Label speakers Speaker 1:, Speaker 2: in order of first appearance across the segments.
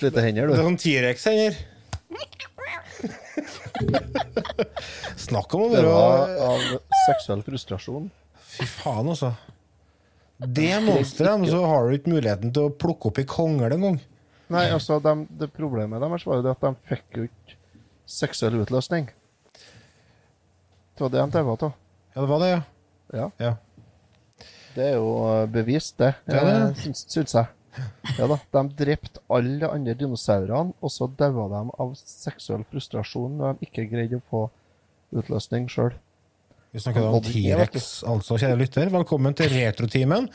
Speaker 1: Du slitte hender,
Speaker 2: Det er sånn T-rex-hender. Snakk om å
Speaker 1: Det
Speaker 2: være
Speaker 1: var av seksuell frustrasjon.
Speaker 2: Fy faen, altså. Det monsteret, så har du ikke muligheten til å plukke opp i kongel engang.
Speaker 1: Nei, altså, de, det problemet deres var jo at de fikk jo ikke seksuell utløsning. Det var det de daua av.
Speaker 2: Ja, det var det, ja.
Speaker 1: Ja.
Speaker 2: ja.
Speaker 1: Det er jo eh, bevist, det.
Speaker 2: Ja, det
Speaker 1: eh, Syns, syns jeg. Ja da. De drepte alle de andre dinosaurene, og så daua de av seksuell frustrasjon når de ikke greide å få utløsning sjøl.
Speaker 2: Vi snakker om. T-rex, altså, kjære lytter. Velkommen til Retrotimen.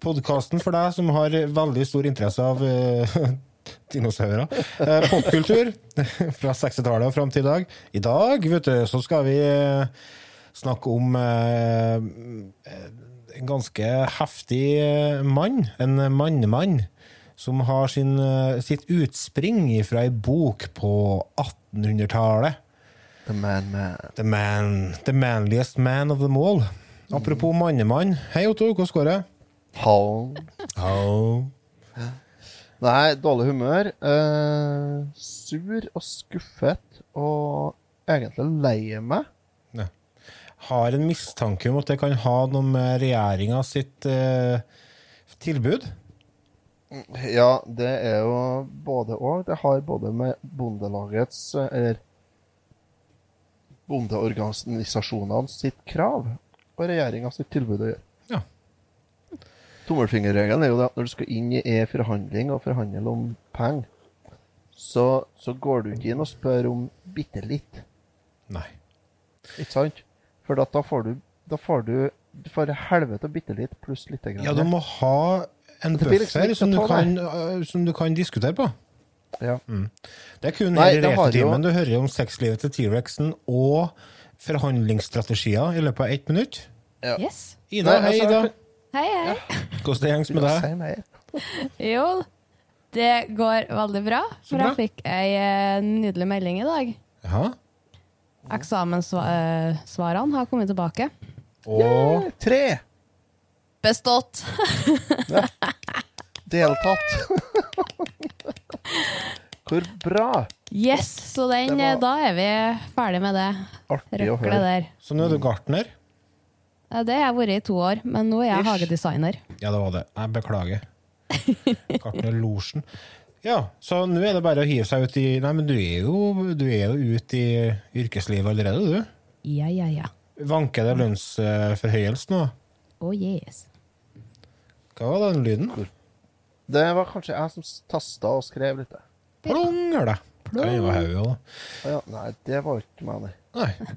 Speaker 2: Podkasten for deg som har veldig stor interesse av uh, dinosaurer. Uh, popkultur fra 60-tallet og fram til i dag. I dag vet du, så skal vi eh, snakke om en ganske heftig eh, mann. En mannemann. Som har sin, eh, sitt utspring fra ei bok på 1800-tallet.
Speaker 1: The Man Man.
Speaker 2: The man, the manliest man of them all. Apropos mannemann. Hei, Otto. Hvordan går det?
Speaker 1: Hall.
Speaker 2: Hall.
Speaker 1: Nei, dårlig humør. Eh, sur og skuffet og egentlig lei meg.
Speaker 2: Har en mistanke om at det kan ha noe med regjeringa sitt eh, tilbud.
Speaker 1: Ja, det er jo både og. Det har både med Bondelagets Eller bondeorganisasjonene sitt krav og regjeringa sitt tilbud å gjøre.
Speaker 2: Ja.
Speaker 1: Tommelfingerregelen er jo det at når du skal inn i e-forhandling og forhandle om penger, så, så går du ikke inn og spør om bitte litt,
Speaker 2: Nei.
Speaker 1: ikke sant? For da får du da får du, for helvete bitte litt pluss lite grann.
Speaker 2: Ja, du må ha en
Speaker 1: Det liksom
Speaker 2: buffer som, du kan, eh, som du kan diskutere på.
Speaker 1: Ja.
Speaker 2: Det er kun
Speaker 1: Nei,
Speaker 2: her i
Speaker 1: retetimen
Speaker 2: du hører om sexlivet til T-rexen og forhandlingsstrategier i løpet av ett minutt.
Speaker 3: Yes.
Speaker 2: Ida,
Speaker 1: Nei,
Speaker 2: hei,
Speaker 1: altså,
Speaker 2: Ida.
Speaker 3: Hei, hei.
Speaker 2: Hvordan det gjengs med deg?
Speaker 3: Jo, det går veldig bra. For
Speaker 2: bra.
Speaker 3: jeg fikk ei eh, nydelig melding i dag.
Speaker 2: Ja.
Speaker 3: Eksamenssvarene har kommet tilbake.
Speaker 2: Og
Speaker 1: Tre!
Speaker 3: Bestått!
Speaker 1: Deltatt. Hvor bra!
Speaker 3: Yes, så den,
Speaker 1: var-
Speaker 3: da er vi ferdig med det
Speaker 1: Artig å
Speaker 3: røklet
Speaker 1: høre.
Speaker 3: der.
Speaker 2: Så nå er du gartner?
Speaker 3: Det har jeg vært i to år, men nå er jeg
Speaker 1: Ish.
Speaker 3: hagedesigner.
Speaker 2: Ja, det var det. Jeg beklager. Gartner Losjen. Ja, så nå er det bare å hive seg ut i Nei, men du er jo, du er jo ute i yrkeslivet allerede, du.
Speaker 3: Ja, ja, ja.
Speaker 2: Vanker det lønnsforhøyelse nå?
Speaker 3: Oh yes.
Speaker 2: Hva var den lyden?
Speaker 1: Det var kanskje jeg som tasta og skrev litt. det.
Speaker 2: Plong, er det. Det var hodet òg,
Speaker 1: Å ja, nei, det var ikke meg, nei.
Speaker 2: Nei.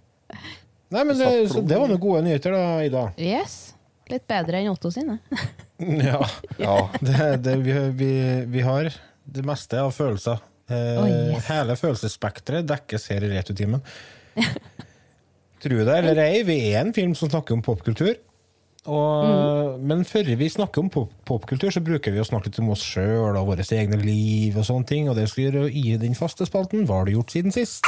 Speaker 2: Nei, men det, så det var noen gode nyheter, da, Ida.
Speaker 3: Yes. Litt bedre enn Otto sine.
Speaker 2: Ja.
Speaker 1: Ja.
Speaker 2: Det, det, vi, vi, vi har det meste av følelser. Eh,
Speaker 3: Oh, yes.
Speaker 2: Hele følelsesspekteret dekkes her i Returtimen. Tro det eller ei, vi er en film som snakker om popkultur. Og, Men før vi snakker om pop popkultur, så bruker vi å snakke litt om oss sjøl og våre egne liv og sånne ting. Og det skal vi gjøre i den faste spalten. Hva har du gjort siden sist?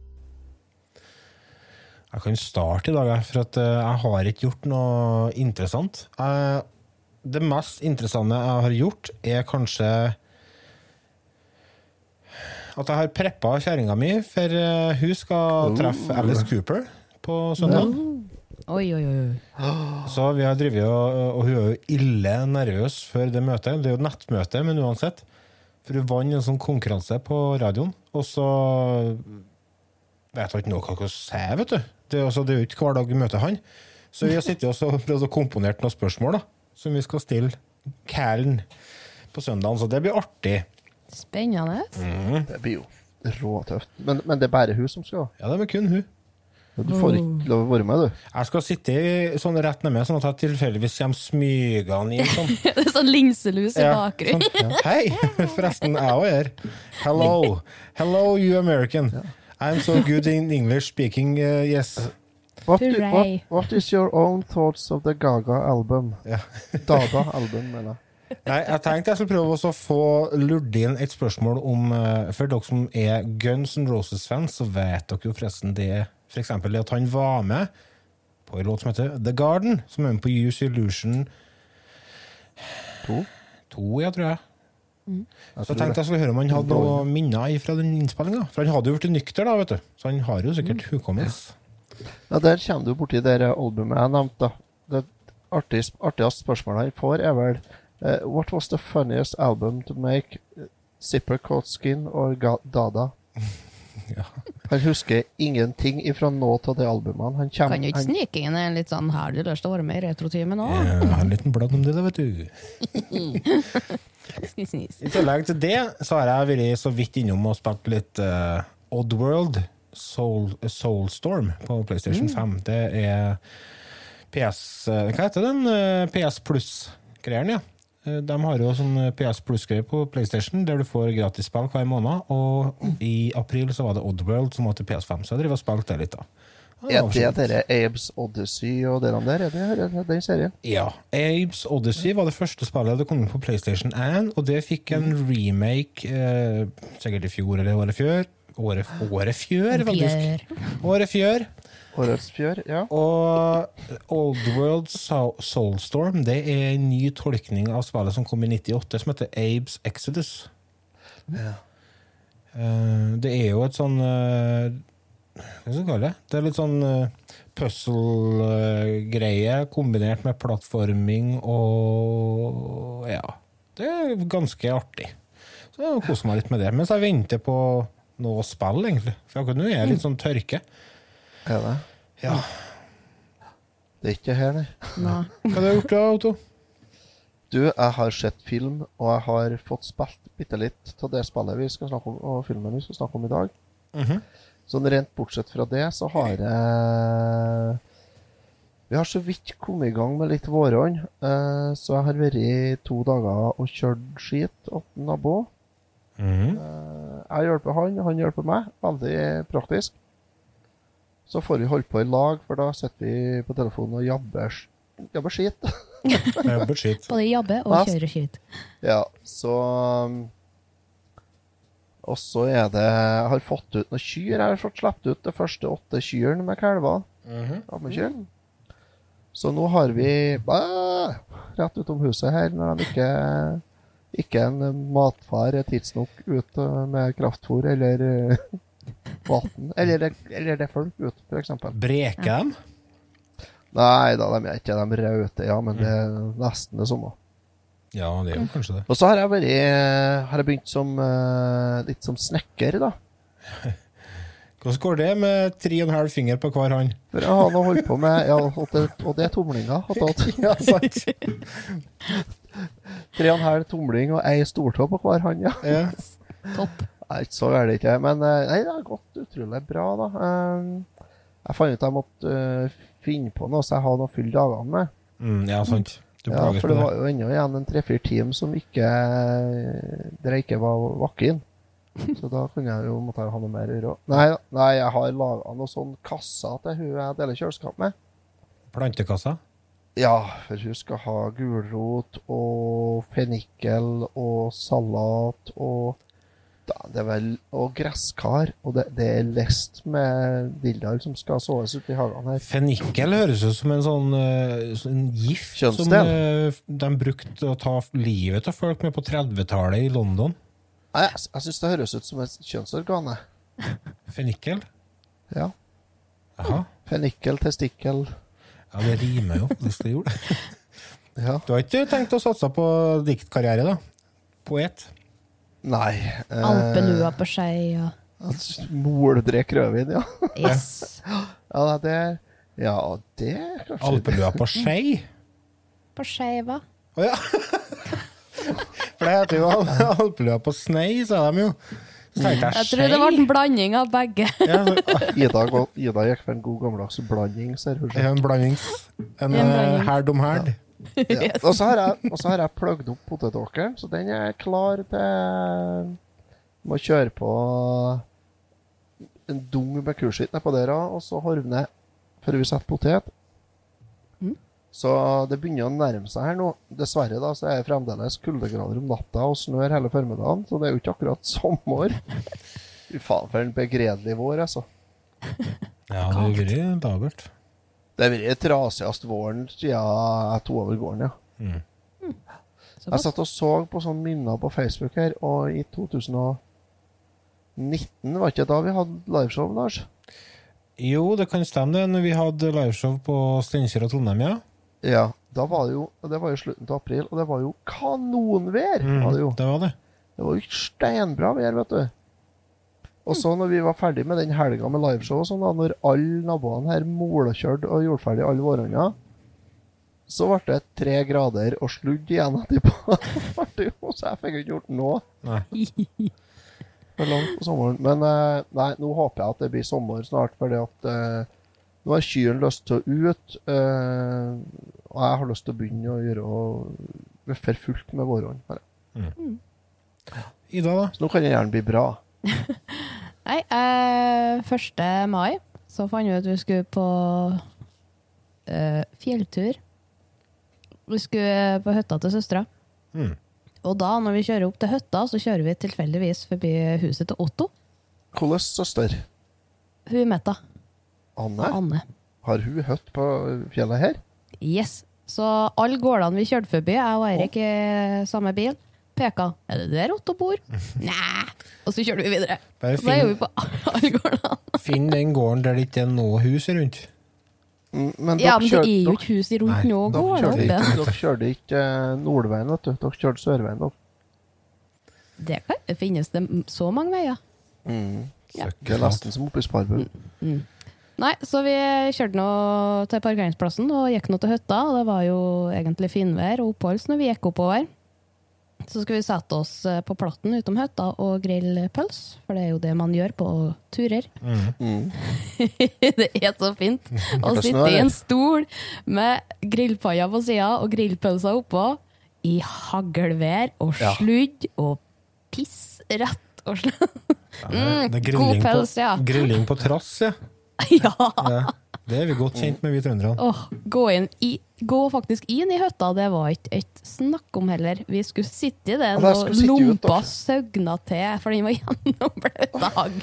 Speaker 2: Jeg kan starte i dag, for at eh, jeg har ikke gjort noe interessant. Jeg, det mest interessante jeg har gjort, er kanskje at jeg har preppa kjerringa mi, for eh, hun skal treffe Alice Cooper på søndag.
Speaker 3: Oi, oi, oi.
Speaker 2: Så vi har drevet og, og hun er jo ille nervøs før det møtet. Det er jo et nettmøte, men uansett. For hun vant en sånn konkurranse på radioen, og så vet hun ikke noe hva hun sier, vet du. Det altså, det er jo ikke hver dag vi møter han. Så vi har sittet og prøvd å komponere noen spørsmål da, som vi skal stille Kælen på søndagen, så det blir artig.
Speaker 3: Spennende.
Speaker 1: Det blir jo råtøft. Men, men det er bare hun som skal.
Speaker 2: Ja, det er kun hun.
Speaker 1: Du får ikke lov å være med, du.
Speaker 2: Jeg skal sitte i- sånn rett nede, sånn at jeg tilfeldigvis kommer smygende inn. Sånn.
Speaker 3: Det er sånn linselus i
Speaker 2: Ja,
Speaker 3: bakgrunnen.
Speaker 2: sånn. Hei! Forresten, jeg òg er her. Hello. Hello, you American. I'm so good in English speaking, uh, yes.
Speaker 1: What, do, what, what is your own thoughts of the Gaga album?
Speaker 2: Yeah.
Speaker 1: Dada-album, eller? jeg.
Speaker 2: Nei, jeg tenkte jeg skulle prøve å få lurt inn et spørsmål om eh, For dere som er Guns N' Roses-fans, så vet dere jo forresten det For eksempel at han var med på en låt som heter The Garden, som er med på Use Illusion
Speaker 1: To?
Speaker 2: To, ja, tror jeg.
Speaker 1: Jeg
Speaker 2: Så
Speaker 1: jeg
Speaker 2: tenkte jeg skulle høre om han hadde noe minner fra den innspillinga. For han hadde jo blitt nykter, da, vet du. Så han har jo sikkert hukommelse.
Speaker 1: Ja, Der kommer du borti det albumet jeg nevnte. da. Det artigste, artigste spørsmålet han får, er vel uh, What was the funniest album to make? Zipper Coat Skin or Dada?
Speaker 2: Ja.
Speaker 1: Han husker ingenting ifra nå til de albumene. Han kommer,
Speaker 3: Kan jo ikke
Speaker 1: han,
Speaker 3: snike inn en litt sånn Har du lyst til å være med i Retrotimen?
Speaker 2: Jeg har en liten blad om det, da, vet du.
Speaker 3: Snis, snis.
Speaker 2: I tillegg til det så har jeg vært så vidt innom og spilt litt uh, Oddworld Soul, Soulstorm på PlayStation 5. Det er PS eh, Hva heter den? Eh, PS Pluss-greien, ja. Eh, De har jo sånn PS Plus-greie på PlayStation, der du får gratisspill hver måned. Og i april så var det Oddworld som var til PS5, så jeg driver og spilte det litt, da. Ja,
Speaker 1: er det
Speaker 2: så
Speaker 1: dere Abes Odyssey og det der? Er det, er den serien?
Speaker 2: Ja. Abes Odyssey var det første spillet det kom på PlayStation 1, og det fikk en remake eh, sikkert i fjor eller året før. Året, året fjør, faktisk. Året fjør.
Speaker 1: Årets fjør? Ja.
Speaker 2: Og Old World Soulstorm det er en ny tolkning av spillet som kom i 98, som heter Abes Exodus.
Speaker 1: Ja.
Speaker 2: Eh, det er jo et sånn eh, Hva skal jeg kalle det? Det er litt sånn uh, puzzle-greie kombinert med plattforming og Ja. Det er ganske artig. Så jeg koser meg litt med det. Mens jeg venter på noe spill, egentlig. For akkurat nå er jeg litt sånn tørke.
Speaker 1: Er det?
Speaker 2: Ja.
Speaker 1: Det er ikke her, nei.
Speaker 2: Hva har du gjort da, Otto?
Speaker 1: Du, jeg har sett film, og jeg har fått spilt bitte litt av det spillet vi skal snakke om, og filmen vi skal snakke om i dag.
Speaker 2: Mhm.
Speaker 1: Sånn rent bortsett fra det, så har jeg Vi har så vidt kommet i gang med litt våronn. Eh, så jeg har vært i to dager og kjørt skit åt en nabo.
Speaker 2: Mhm.
Speaker 1: Eh, jeg hjelper han, han hjelper meg. Veldig praktisk. Så får vi holde på i lag, for da sitter vi på telefonen og jabber, jabber skit.
Speaker 2: jabber skit.
Speaker 3: Både jabber og
Speaker 1: kjører
Speaker 3: kjøre skit.
Speaker 1: Ja, så um, Og så er det Jeg har fått ut noen kyr. Jeg har fått sluppet ut de første åtte kyrne med kalver. Ammekyr. Så nå har vi bah, rett utom huset her, når de ikke ikke en matfar er tidsnok ut uh, med kraftfôr eller vann. Eller, eller det er folk ut, f.eks.
Speaker 2: Breker dem?
Speaker 1: Nei da, de er ikke de raute, ja, men det er nesten det samme.
Speaker 2: Ja, det er jo kanskje det.
Speaker 1: Og så har jeg vært Har jeg begynt som eh, litt som snekker, da.
Speaker 2: Hvordan går det med tre og en halv finger på hver hånd?
Speaker 1: For jeg har nå holdt på med Ja, og det, og det er tomlinger. attåt.
Speaker 2: Ja, sant.
Speaker 1: Tre og en halv tomling og ei stortå på hver hånd, ja.
Speaker 2: Ja.
Speaker 3: Topp.
Speaker 1: Nei, så er det ikke. Men eh, nei, det har gått utrolig bra, da. Eh, Jeg fant ut at jeg måtte eh, finne på noe så jeg har noe å fylle dagene med.
Speaker 2: Mm, ja, sant. Du
Speaker 1: Ja, for det var jo ennå igjen en tre-fire timer som ikke der jeg ikke var vakken. Så da kunne jeg jo, måtte jeg ha noe mer å gjøre. Nei, nei, jeg har laga noen sånne kasser til hun jeg deler kjøleskap med.
Speaker 2: Plantekassa?
Speaker 1: Ja, for hun skal ha gulrot og fennikel og salat og da, det er vel, og gresskar. Og det, det er lest med dilldall som skal såes ute i hagen her.
Speaker 2: Fennikel høres ut som en sånn, eh, sånn gift som
Speaker 1: Kjønnsdel.
Speaker 2: eh, de brukte å ta livet av folk med på 30-tallet i London.
Speaker 1: Nei, Jeg, jeg syns det høres ut som et kjønnsorgan.
Speaker 2: Fennikel?
Speaker 1: Ja.
Speaker 2: Aha.
Speaker 1: Fennikel, testikkel
Speaker 2: Ja, det rimer jo, hvis det gjorde det.
Speaker 1: Ja.
Speaker 2: Du har ikke tenkt å satse på diktkarriere, da? Poet?
Speaker 1: Nei. eh,
Speaker 3: Alpelua på skei og
Speaker 1: Moldrek rødvin, ja.
Speaker 3: Yes.
Speaker 1: Ja, det Ja, det kanskje
Speaker 2: Alpelua på skei?
Speaker 3: På skeiva.
Speaker 2: Å ja. For det heter jo al- alpelua på snei, sa de jo. Jeg
Speaker 3: Jeg tror det ble en blanding av begge.
Speaker 1: Ida, Ida gikk for en god gammeldags blanding, ser
Speaker 2: en blandings... En
Speaker 3: En
Speaker 2: eh, herd om herd.
Speaker 1: Ja. Og så har jeg, jeg plugget opp potetåkeren, så den er klar til Må kjøre på en dung med kurskitt nedpå der, og så horvne før vi setter potet.
Speaker 3: Mm.
Speaker 1: Så det begynner å nærme seg her nå. Dessverre da, så er det fremdeles kuldegrader om natta og snør hele formiddagen, så det er jo ikke akkurat sommer. Fy faen, for en begredelig vår, altså.
Speaker 2: Ja, det har vært labert.
Speaker 1: Det har vært trasigst våren siden jeg tok over gården, ja. Jeg satt og så på sånne minner på Facebook her, og i 2019 var ikke da vi hadde liveshow, Lars?
Speaker 2: Jo, det kan stemme det, når vi hadde liveshow på Steinkjer og Trondheim, ja.
Speaker 1: Ja. Da var det jo Det var jo slutten av april, og det var jo kanonvær! Var det, jo.
Speaker 2: det var det.
Speaker 1: det var jo steinbra vær, vet du. Og så når vi var ferdig med den helga med liveshow, sånn da, når alle naboene her molekjørte og gjorde ferdig alle våronna, så ble det tre grader og sludd igjen etterpå. Så jeg fikk ikke gjort noe.
Speaker 2: Nei.
Speaker 1: for langt på sommeren. Men eh, nei, nå håper jeg at det blir sommer snart, fordi at uh, nå har kyrne lyst til å ut. Uh, og jeg har lyst til å begynne å gjøre for fullt med våronna. Mm.
Speaker 2: Ida, da?
Speaker 1: Så nå kan det gjerne bli bra.
Speaker 3: Nei, eh, 1. mai så fant vi ut vi skulle på eh, fjelltur. Vi skulle på hytta til søstera.
Speaker 2: Mm.
Speaker 3: Og da, når vi kjører opp til hytta, så kjører vi tilfeldigvis forbi huset til Otto.
Speaker 1: Hvordan søster?
Speaker 3: Hun Metta.
Speaker 1: Anne?
Speaker 3: Anne.
Speaker 1: Har hun hytte på fjellet her?
Speaker 3: Yes. Så alle gårdene vi kjørte forbi, jeg og Eirik i samme bil, peka. Er det der Otto bor? Nei. Og så kjørte vi videre.
Speaker 2: Bare
Speaker 3: finn, da er vi på alle
Speaker 2: finn den gården der det ikke er noe hus rundt.
Speaker 1: Mm, Men
Speaker 3: Ja, men det er jo ikke hus rundt nå
Speaker 1: dere kjørte ikke- Dere kjørte ikke eh, Nordveien, vet du. Dere kjørte Sørveien.
Speaker 3: Det kan, finnes det så mange veier.
Speaker 1: Mm.
Speaker 3: Ja.
Speaker 1: Det er nesten som oppe i Sparbu.
Speaker 3: Nei, så vi kjørte nå til parkeringsplassen og gikk nå til hytta. Og det var jo egentlig finvær og oppholds når vi gikk oppover. Så skulle vi sette oss eh, på platten utom hytta og grille pøls, for det er jo det man gjør på turer.
Speaker 1: Mm.
Speaker 3: det er så fint å sitte i en stol med grillpanna på sida og grillpølser oppå, i haglvær og sludd og piss rett og slett. Mm, god
Speaker 2: pøls,
Speaker 3: ja.
Speaker 2: Grilling på trass, ja.
Speaker 3: ja.
Speaker 2: Det er vi godt kjent med, vi trønderne.
Speaker 3: Oh, gå, i, gå faktisk inn i hytta, det var ikke et snakk om heller. Vi skulle sitte i den
Speaker 1: Ja,
Speaker 3: og lompa søgna til, for den var gjennombløt av hagl.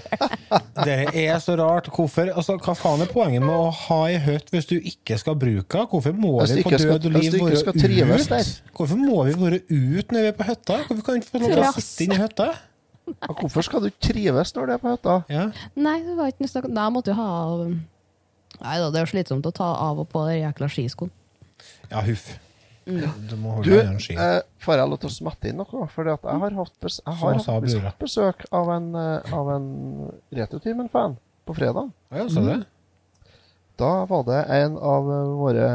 Speaker 2: Det er så rart. Hvorfor, altså, hva faen er poenget med å ha ei hytte hvis du ikke skal bruke den? Hvorfor må vi på død og liv være
Speaker 1: skal trives
Speaker 2: ut?
Speaker 1: der.
Speaker 2: Hvorfor må vi være ut når vi er på hytta? Hvorfor kan vi ikke få lov til å sitte inne i hytta?
Speaker 1: Hvorfor skal du trives når du er på hytta?
Speaker 2: Ja.
Speaker 3: Nei, det var ikke noe snakk om Da måtte du ha Nei da, det er jo slitsomt å ta av og på de jækla skiskoene.
Speaker 2: ja, huff. Du må holde
Speaker 1: Du,
Speaker 2: deg i ski.
Speaker 1: eh, får jeg lov til å smette inn noe? For jeg har hatt, bes jeg har
Speaker 2: sa
Speaker 1: hatt
Speaker 2: brura.
Speaker 1: besøk av en, eh, av en Retrotimen-fan på fredag.
Speaker 2: Ja, sa du det?
Speaker 1: Da var det en av eh, våre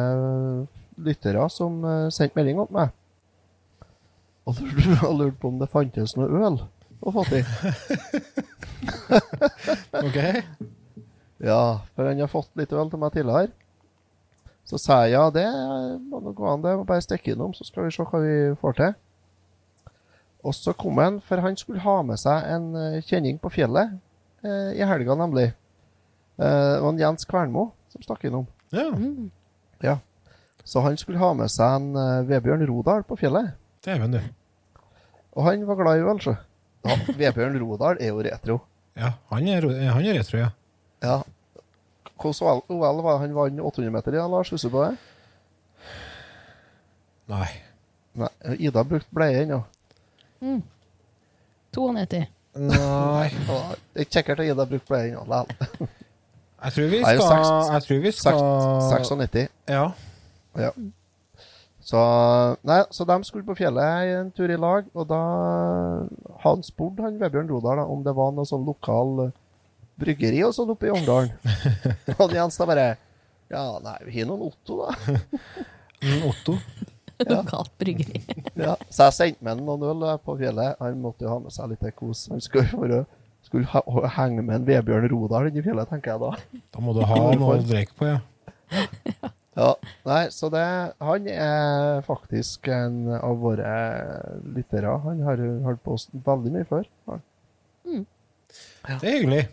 Speaker 1: lyttere som eh, sendte melding opp meg. Og lurte, og lurte på om det fantes noe øl å få til.
Speaker 2: Ok.
Speaker 1: Ja, for han har fått litt vel til meg tidligere. Så sa jeg ja, det må nå gå an, det. Må bare stikke innom, så skal vi se hva vi får til. Og så kom han, for han skulle ha med seg en eh, kjenning på fjellet eh, i helga, nemlig. Eh, det var en Jens Kvernmo som stakk innom.
Speaker 2: Ja,
Speaker 1: Ja. Så han skulle ha med seg en eh, Vebjørn Rodal på fjellet.
Speaker 2: dæven, du.
Speaker 1: Og han var glad i øl, så. Ja, Vebjørn Rodal er jo retro.
Speaker 2: Ja, han er, han er retro, ja.
Speaker 1: Ja. Hvordan OL var han vant 800 meter i, Lars? Husker du på det?
Speaker 2: Nei.
Speaker 1: Nei, Ida brukte bleie ennå.
Speaker 3: 92.
Speaker 2: Nei.
Speaker 1: Det er ikke sikkert at Ida brukte bleie ennå. likevel.
Speaker 2: Jeg tror vi skal Jeg tror vi skal
Speaker 1: 96.
Speaker 2: Ja.
Speaker 1: Ja. Så, nei, så de skulle på fjellet en tur i lag, og da Han spurte han Vebjørn Rodal om det var noe sånn lokal bryggeri og sånn oppe i Ongdalen. og Jens da bare Ja, nei, vi har noen Otto, da.
Speaker 2: Mm, Otto.
Speaker 3: Lokalt bryggeri.
Speaker 1: Ja, så jeg sendte med noen øl på fjellet. Han måtte jo ha med seg litt kos. Han skulle være skulle ha, henge med en Vebjørn Rodal inni fjellet, tenker jeg da.
Speaker 2: Da må du ha noe å drikke på, ja.
Speaker 1: Ja, nei, så det Han er faktisk en av våre lyttere. Han har holdt på veldig mye før. Han-
Speaker 2: Det er hyggelig.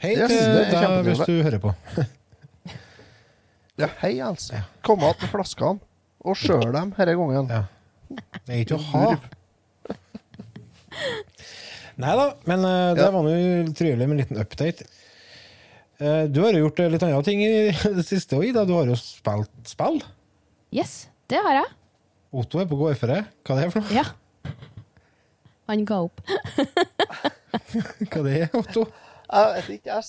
Speaker 2: Hei
Speaker 1: Yes,
Speaker 2: til deg hvis du hører på.
Speaker 1: Ja, hei, altså Kom igjen med flaskene, og skjør dem denne gangen.
Speaker 2: Ja. Det er ikke å ha. Nei da, men uh, det
Speaker 1: Ja.
Speaker 2: var nå trivelig med en liten update. Uh, Du har jo gjort eh, litt andre ting i det siste òg, Ida. Du har jo spilt spill.
Speaker 3: Yes, det har jeg.
Speaker 2: Otto er på gårdføre. Hva det er for noe?
Speaker 3: Ja. Han ga opp.
Speaker 2: Hva det er, Otto?
Speaker 1: Jeg vet ikke, jeg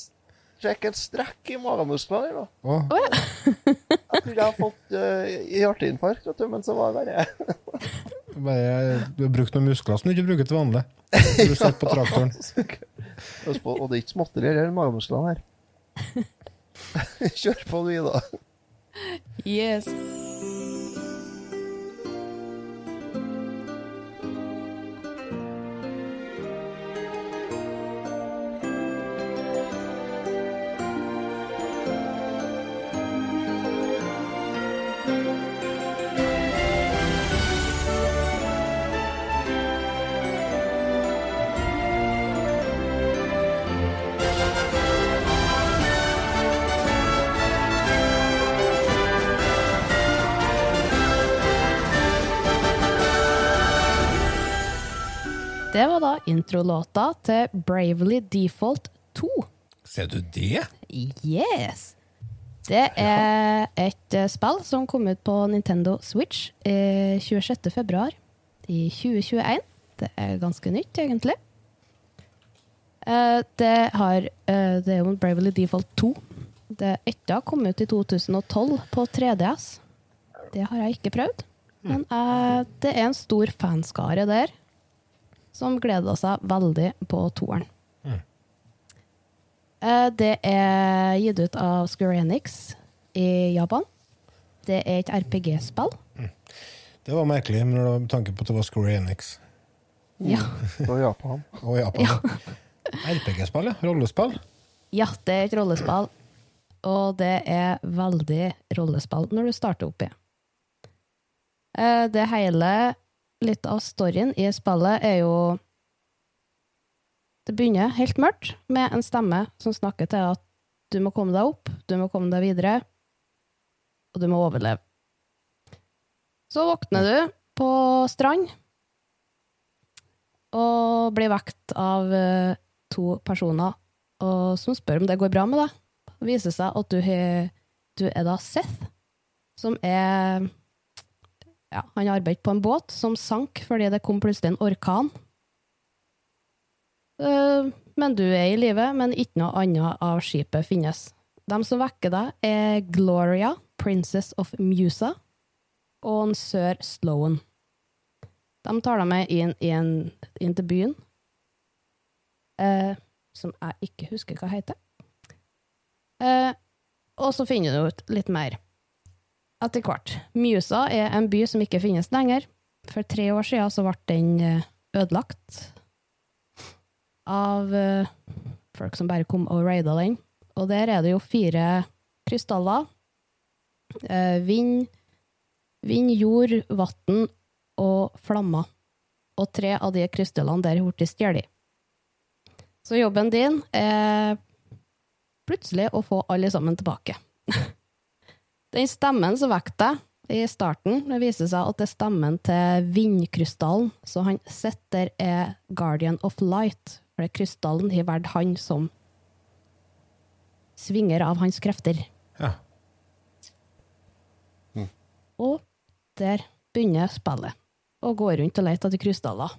Speaker 1: fikk en strekk i magemusklene her, dag
Speaker 2: Å,
Speaker 1: Jeg trodde jeg hadde fått uh, hjerteinfarkt, vet du, men så var det bare
Speaker 2: bare, du har brukt noen muskler som du ikke bruker til vanlig. Du sitter på traktoren.
Speaker 1: Og det er ikke småtteri, er magemusklene her. Kjør på, du, Ida.
Speaker 3: Yes. Det var da introlåta til Bravely Default 2.
Speaker 2: Ser du det?
Speaker 3: Yes! Det er et eh, spill som kom ut på Nintendo Switch eh, 26. februar i 2021. Det er ganske nytt, egentlig. Eh, det, har, eh, det er jo Bravely Default 2. Det etta kom ut i 2012 på 3DS. Det har jeg ikke prøvd. Men det er en stor fanskare der som gleder seg veldig på toeren. Eh, Det er gitt ut av Square Enix i Japan. Det er et RPG-spill.
Speaker 2: Det var merkelig med tanke på at det var Square Enix
Speaker 3: Ja.
Speaker 1: Og Japan.
Speaker 2: og Japan. RPG-spill, ja. Rollespill.
Speaker 3: ja, det er et rollespill. Og det er veldig rollespill når du starter oppi. Eh, Det hele, litt av storyen i spillet, er jo Det begynner helt mørkt, med en stemme som snakker til at du må komme deg opp, du må komme deg videre, og du må overleve. Så våkner du på strand og blir vekt av eh, to personer som spør om det går bra med deg. Det viser seg at du er da Seth, som er ja, Han arbeidet på en båt som sank fordi det kom plutselig en orkan. Eh, men du er i live, men ikke noe annet av skipet finnes. De som vekker deg, er Gloria, Princess of Musa, og en sør Sloan. De tar deg med inn, inn, inn til byen, eh, som jeg ikke husker hva heter. Eh, og så finner du ut litt mer etter hvert. Musa er en by som ikke finnes lenger. For tre år siden så ble den eh, ødelagt av eh, folk som bare kom og raida den. Og der er det jo fire krystaller. Eh, vind, vind, jord, vann og flammer. Og tre av de krystallene der er blitt stjålet. Så jobben din er plutselig å få alle sammen tilbake. Den stemmen som vekket deg i starten, det viser seg at det er stemmen til vindkrystallen. Så han sitter er Guardian of Light, for det krystallen har valgt han som svinger av hans krefter.
Speaker 2: Ja.
Speaker 3: Og der begynner spillet. Å gå rundt og lete etter krystaller.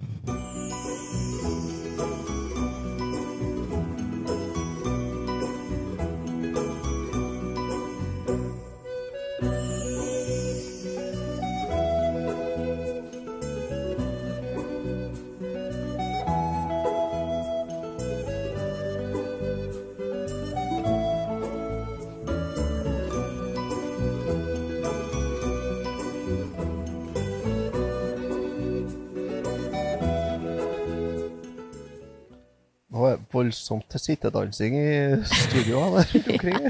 Speaker 1: Voldsomt til sittedansing i studio der rundt omkring.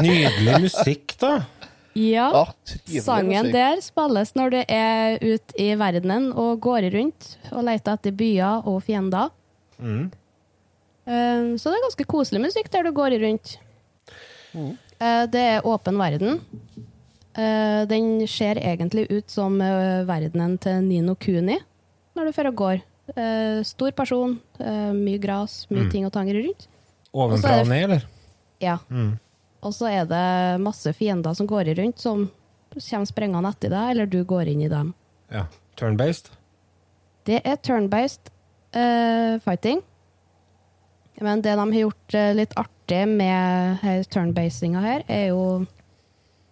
Speaker 2: Nydelig musikk, da.
Speaker 3: Ja.
Speaker 1: Ja,
Speaker 3: Sangen
Speaker 1: musikk.
Speaker 3: der spilles når du er ute i verdenen og går rundt og leter etter byer og fiender.
Speaker 2: Mm.
Speaker 3: Um, Så det er ganske koselig musikk der du går rundt. Eh, Det er åpen verden. Uh, Den ser egentlig ut som uh, verdenen til Nino Kuni når du fører og går. Eh, Stor person, uh, mye gras, mye ting og tanger rundt.
Speaker 2: Ovenfra og ned, eller?
Speaker 3: Ja.
Speaker 2: Mm.
Speaker 3: Og så er det masse fiender som går rundt, som kommer sprengende etter deg, eller du går inn i dem.
Speaker 2: Ja. Turn-based.
Speaker 3: Det er turn-based uh, fighting. Men det de har gjort litt artig med turn-basinga her, er jo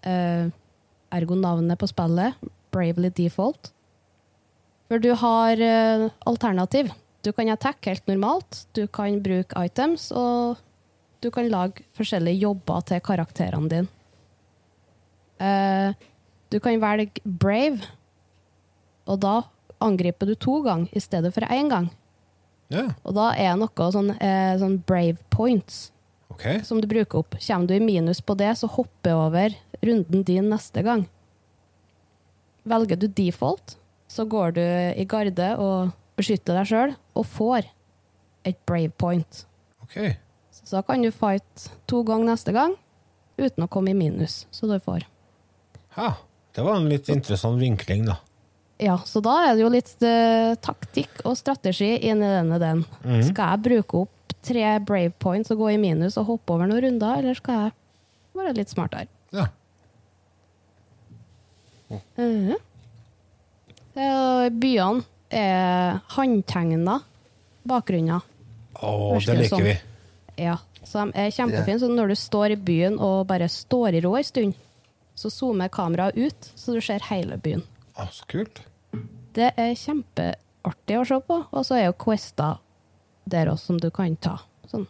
Speaker 3: eh, ergo navnet på spillet, Bravely Default. For du har eh, alternativ. Du kan attack helt normalt, du kan bruke items, og du kan lage forskjellige jobber til karakterene dine. Eh, du kan velge brave, og da angriper du to ganger i stedet for én gang.
Speaker 2: Ja,
Speaker 3: Og da er noe sånn, eh, sånn brave points
Speaker 2: okay.
Speaker 3: som du bruker opp. Kommer du i minus på det, så hopper jeg over runden din neste gang. Velger du default, så går du i garde og beskytter deg sjøl, og får et brave point.
Speaker 2: ok.
Speaker 3: Så da kan du fight to ganger neste gang uten å komme i minus. Så du får.
Speaker 2: Ha, det var en litt interessant vinkling, da.
Speaker 3: Ja, så da er det jo litt uh, taktikk og strategi inni denne den. Skal jeg bruke opp tre brave points og gå i minus og hoppe over noen runder, eller skal jeg være litt smartere?
Speaker 2: Ja.
Speaker 3: Mhm. Eh, byene er håndtegna bakgrunner.
Speaker 2: Å, det liker
Speaker 3: sånn?
Speaker 2: vi.
Speaker 3: Ja, så de er kjempefine. Så når du står i byen og bare står i ro en stund, så zoomer kameraet ut, så du ser hele byen.
Speaker 2: Å, så kult.
Speaker 3: Det er kjempeartig å se på. Og så er jo Questa der også, som du kan ta. Sånn.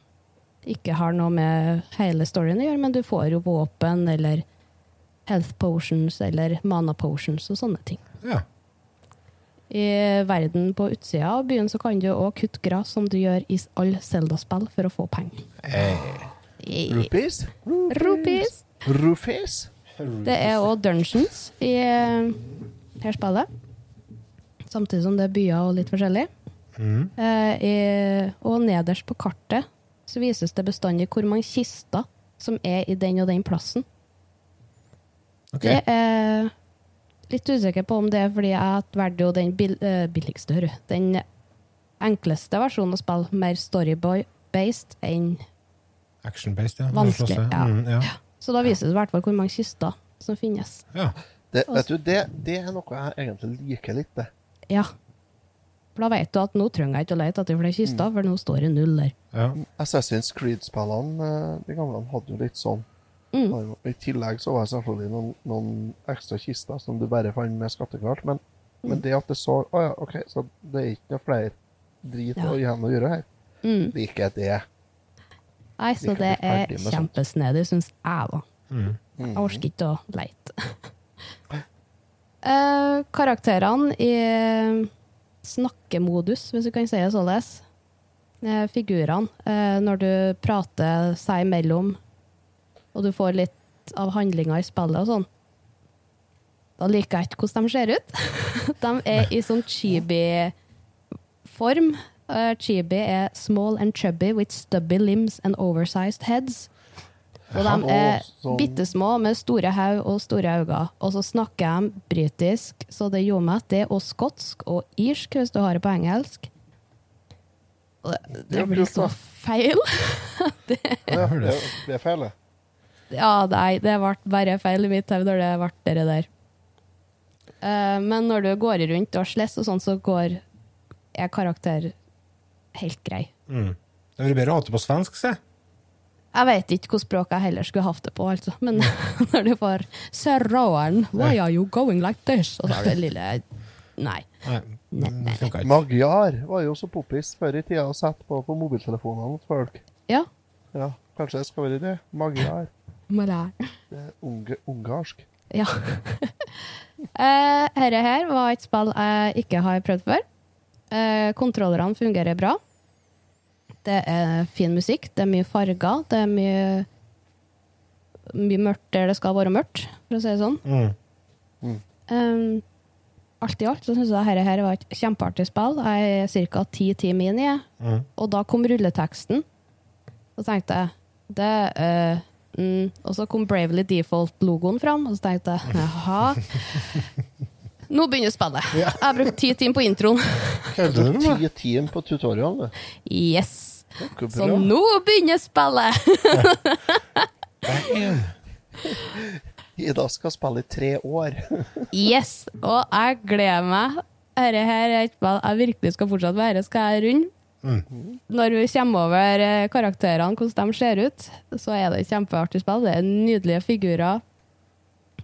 Speaker 3: Ikke har noe med hele storyen å gjøre, men du får jo våpen eller health potions eller mana potions og sånne ting.
Speaker 2: Ja.
Speaker 3: I verden på utsida av byen så kan du òg kutte gress, som du gjør i alle Zelda-spill, for å få penger.
Speaker 2: Hey.
Speaker 3: I-
Speaker 1: Rupees?
Speaker 3: Rupees.
Speaker 1: Rupees?
Speaker 3: Det er òg dungeons i eh, her spillet. Samtidig som det er byer og litt forskjellig.
Speaker 2: mm.
Speaker 3: Eh, i, og nederst på kartet så vises det bestandig hvor mange kister som er i den og den plassen.
Speaker 2: Okay.
Speaker 3: Det er litt usikker på om det er fordi jeg valgte jo den bil, eh, billigste, hører du. Den enkleste versjonen å spille, mer storyboy-based enn
Speaker 2: Action-based, ja.
Speaker 3: Vanskelig, ja.
Speaker 2: Mm, ja.
Speaker 3: Så da vises det i hvert fall hvor mange kister som finnes.
Speaker 2: ja.
Speaker 1: Det, vet du, det, det er noe jeg egentlig liker litt, det.
Speaker 3: Ja. For da vet du at nå trenger jeg ikke å lete etter flere kister, for nå står det null der.
Speaker 2: ja.
Speaker 1: Assassin's Creed-spillene, eh, de gamle, hadde jo litt sånn.
Speaker 3: Mm.
Speaker 1: I tillegg så var det selvfølgelig noen, noen ekstra kister som du bare fant med skattekart. Men, men det at det så Å ja, OK, så det er ikke noe flere drit
Speaker 3: Ja.
Speaker 1: igjen å gjøre her.
Speaker 3: Mm.
Speaker 1: Liker ikke det.
Speaker 3: Nei, så det er kjempesnedig, syns jeg, da.
Speaker 2: Mm.
Speaker 3: Jeg orker ikke å leite. eh, karakterene i snakkemodus, hvis du kan si det således. Eh, figurene. Eh, når du prater seg imellom, og du får litt av handlinga i spillet og sånn. Da liker jeg ikke hvordan de ser ut. de er i sånn chibi-form. Eh, chibi er small and chubby with stubby limbs and oversized heads. Og de er
Speaker 1: sånn.
Speaker 3: bitte små med store hode og store øyne. Og så snakker de britisk, så det gjorde meg at det, og skotsk og irsk, hvis du har det på engelsk. Det,
Speaker 1: Det
Speaker 3: det blir så feil.
Speaker 1: Ja, det, det er feil, det.
Speaker 3: Ja, nei, det ble bare feil i mitt hode når det ble det der. Eh, men når du går rundt og slåss og sånn, så går er karakter helt grei.
Speaker 2: Mm. Det hadde vært bedre å ha det på svensk, se.
Speaker 3: Jeg vet ikke hvilket språk jeg heller skulle hatt det på, altså. Men når du får Sir Rowan, why are you going like this? Og så har du det lille Nei.
Speaker 2: Nei, nei, funka.
Speaker 1: Magyar var jo så poppis før i tida å sette på på mobiltelefonene til folk.
Speaker 3: Ja.
Speaker 1: Ja, kanskje det skal være det. Magyar.
Speaker 3: Malar.
Speaker 1: Det er unge, ungarsk.
Speaker 3: Ja. uh, Dette her var et spill jeg ikke har prøvd før. Eh, kontrollerne fungerer bra. Det er fin musikk, det er mye farger, det er mye mye mørkt der det skal være mørkt, for å si det sånn.
Speaker 2: Mm.
Speaker 3: Um, alt i alt så syns jeg dette her var et kjempeartig spill. Jeg er ca. ti timer inn i det.
Speaker 2: Mm.
Speaker 3: Og da kom rulleteksten. Så tenkte jeg det eh, mm. Og så kom Bravely Default-logoen fram, og så tenkte jeg jaha. Nå begynner spillet. Jeg har brukt ti timer på introen.
Speaker 2: Kødder du med meg?
Speaker 1: Ti timer på tutorial.
Speaker 3: Yes! Så nå begynner spillet!
Speaker 1: Ida skal spille i tre år.
Speaker 3: Yes! Og jeg gleder meg. Dette her er et spill jeg virkelig skal fortsatt være. Skal jeg runde? Når vi kommer over eh, karakterene, hvordan de ser ut, så er det et kjempeartig spill. Det er nydelige figurer.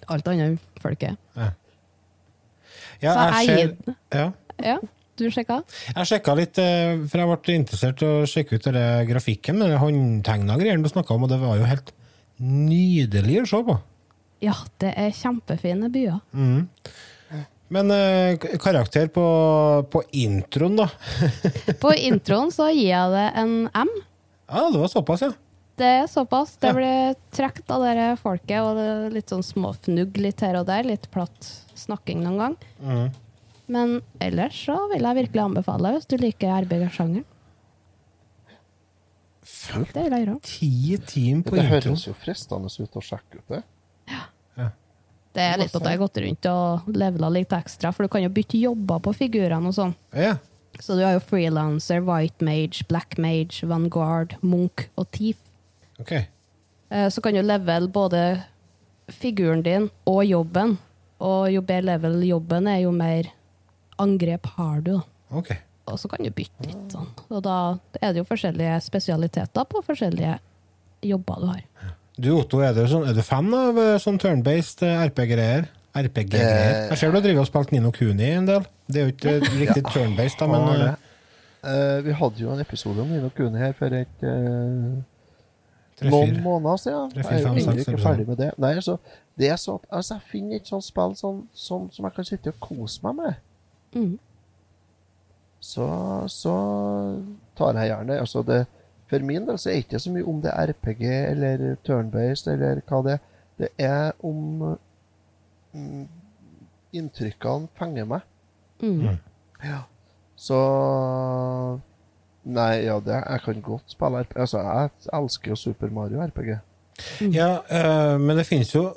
Speaker 3: Alt annet enn folket.
Speaker 2: Ja,
Speaker 3: Så jeg
Speaker 2: ser-
Speaker 3: gir den.
Speaker 2: ja.
Speaker 3: Ja, du sjekka?
Speaker 2: Jeg sjekka litt, eh, for jeg ble interessert i å sjekke ut denne grafikken Den håndtegna greiene du snakka om, og det var jo helt nydelig å se på.
Speaker 3: Ja, det er kjempefine byer.
Speaker 2: Men eh, karakter på, på introen, da?
Speaker 3: På introen så gir jeg det en M.
Speaker 2: Ja, det var såpass, ja.
Speaker 3: Det er såpass. Det
Speaker 2: Ja.
Speaker 3: blir trukket av dere folket, og det er litt sånn småfnugg litt her og der. Litt platt snakking noen gang.
Speaker 2: Mm.
Speaker 3: Men ellers så vil jeg virkelig anbefale hvis du liker. Det gjøre.
Speaker 2: Ti timer på
Speaker 1: Det høres jo fristende ut å sjekke ut det.
Speaker 3: Det er litt at jeg har gått rundt og levela litt ekstra, for du kan jo bytte jobber på figurene og sånn.
Speaker 2: Ja.
Speaker 3: Så du har jo freelancer, white mage, black mage, vanguard, munk og thief.
Speaker 2: Ok.
Speaker 3: Eh, Så kan du level både figuren din og jobben. Og jo bedre level jobben er, jo mer angrep har du. Okay.
Speaker 2: ok.
Speaker 3: Og så kan du bytte litt sånn. Og da er det jo forskjellige spesialiteter på forskjellige jobber du har.
Speaker 2: Du Otto, er du, sånn, er du fan av eh, sånn turn-based eh, RPG-greier? RPG-greier?
Speaker 1: Eh.
Speaker 2: Jeg ser du har drevet og spilt Nino Kuni en del. Det er jo ikke riktig riktig turn-based, da, men
Speaker 1: uh, vi hadde jo en episode om Nino Kuni her for et
Speaker 2: uh,
Speaker 1: noen måneder siden.
Speaker 2: Ja.
Speaker 1: Jeg er jo ennå ikke ferdig med det. Nei, altså, det er sånn, altså, jeg finner ikke sånt spill sånn, sånn, som jeg kan sitte og kose meg med.
Speaker 3: Mm.
Speaker 1: Så, så tar jeg gjerne altså det, For min del så er det ikke så mye om det er RPG eller turn-based eller hva det er. Det er om mm, inntrykkene fenger meg.
Speaker 3: Mm.
Speaker 1: Ja. Så Nei, ja, det, jeg kan godt spille RPG. Altså, jeg elsker jo Super Mario RPG.
Speaker 2: Ja, øh, men det finnes jo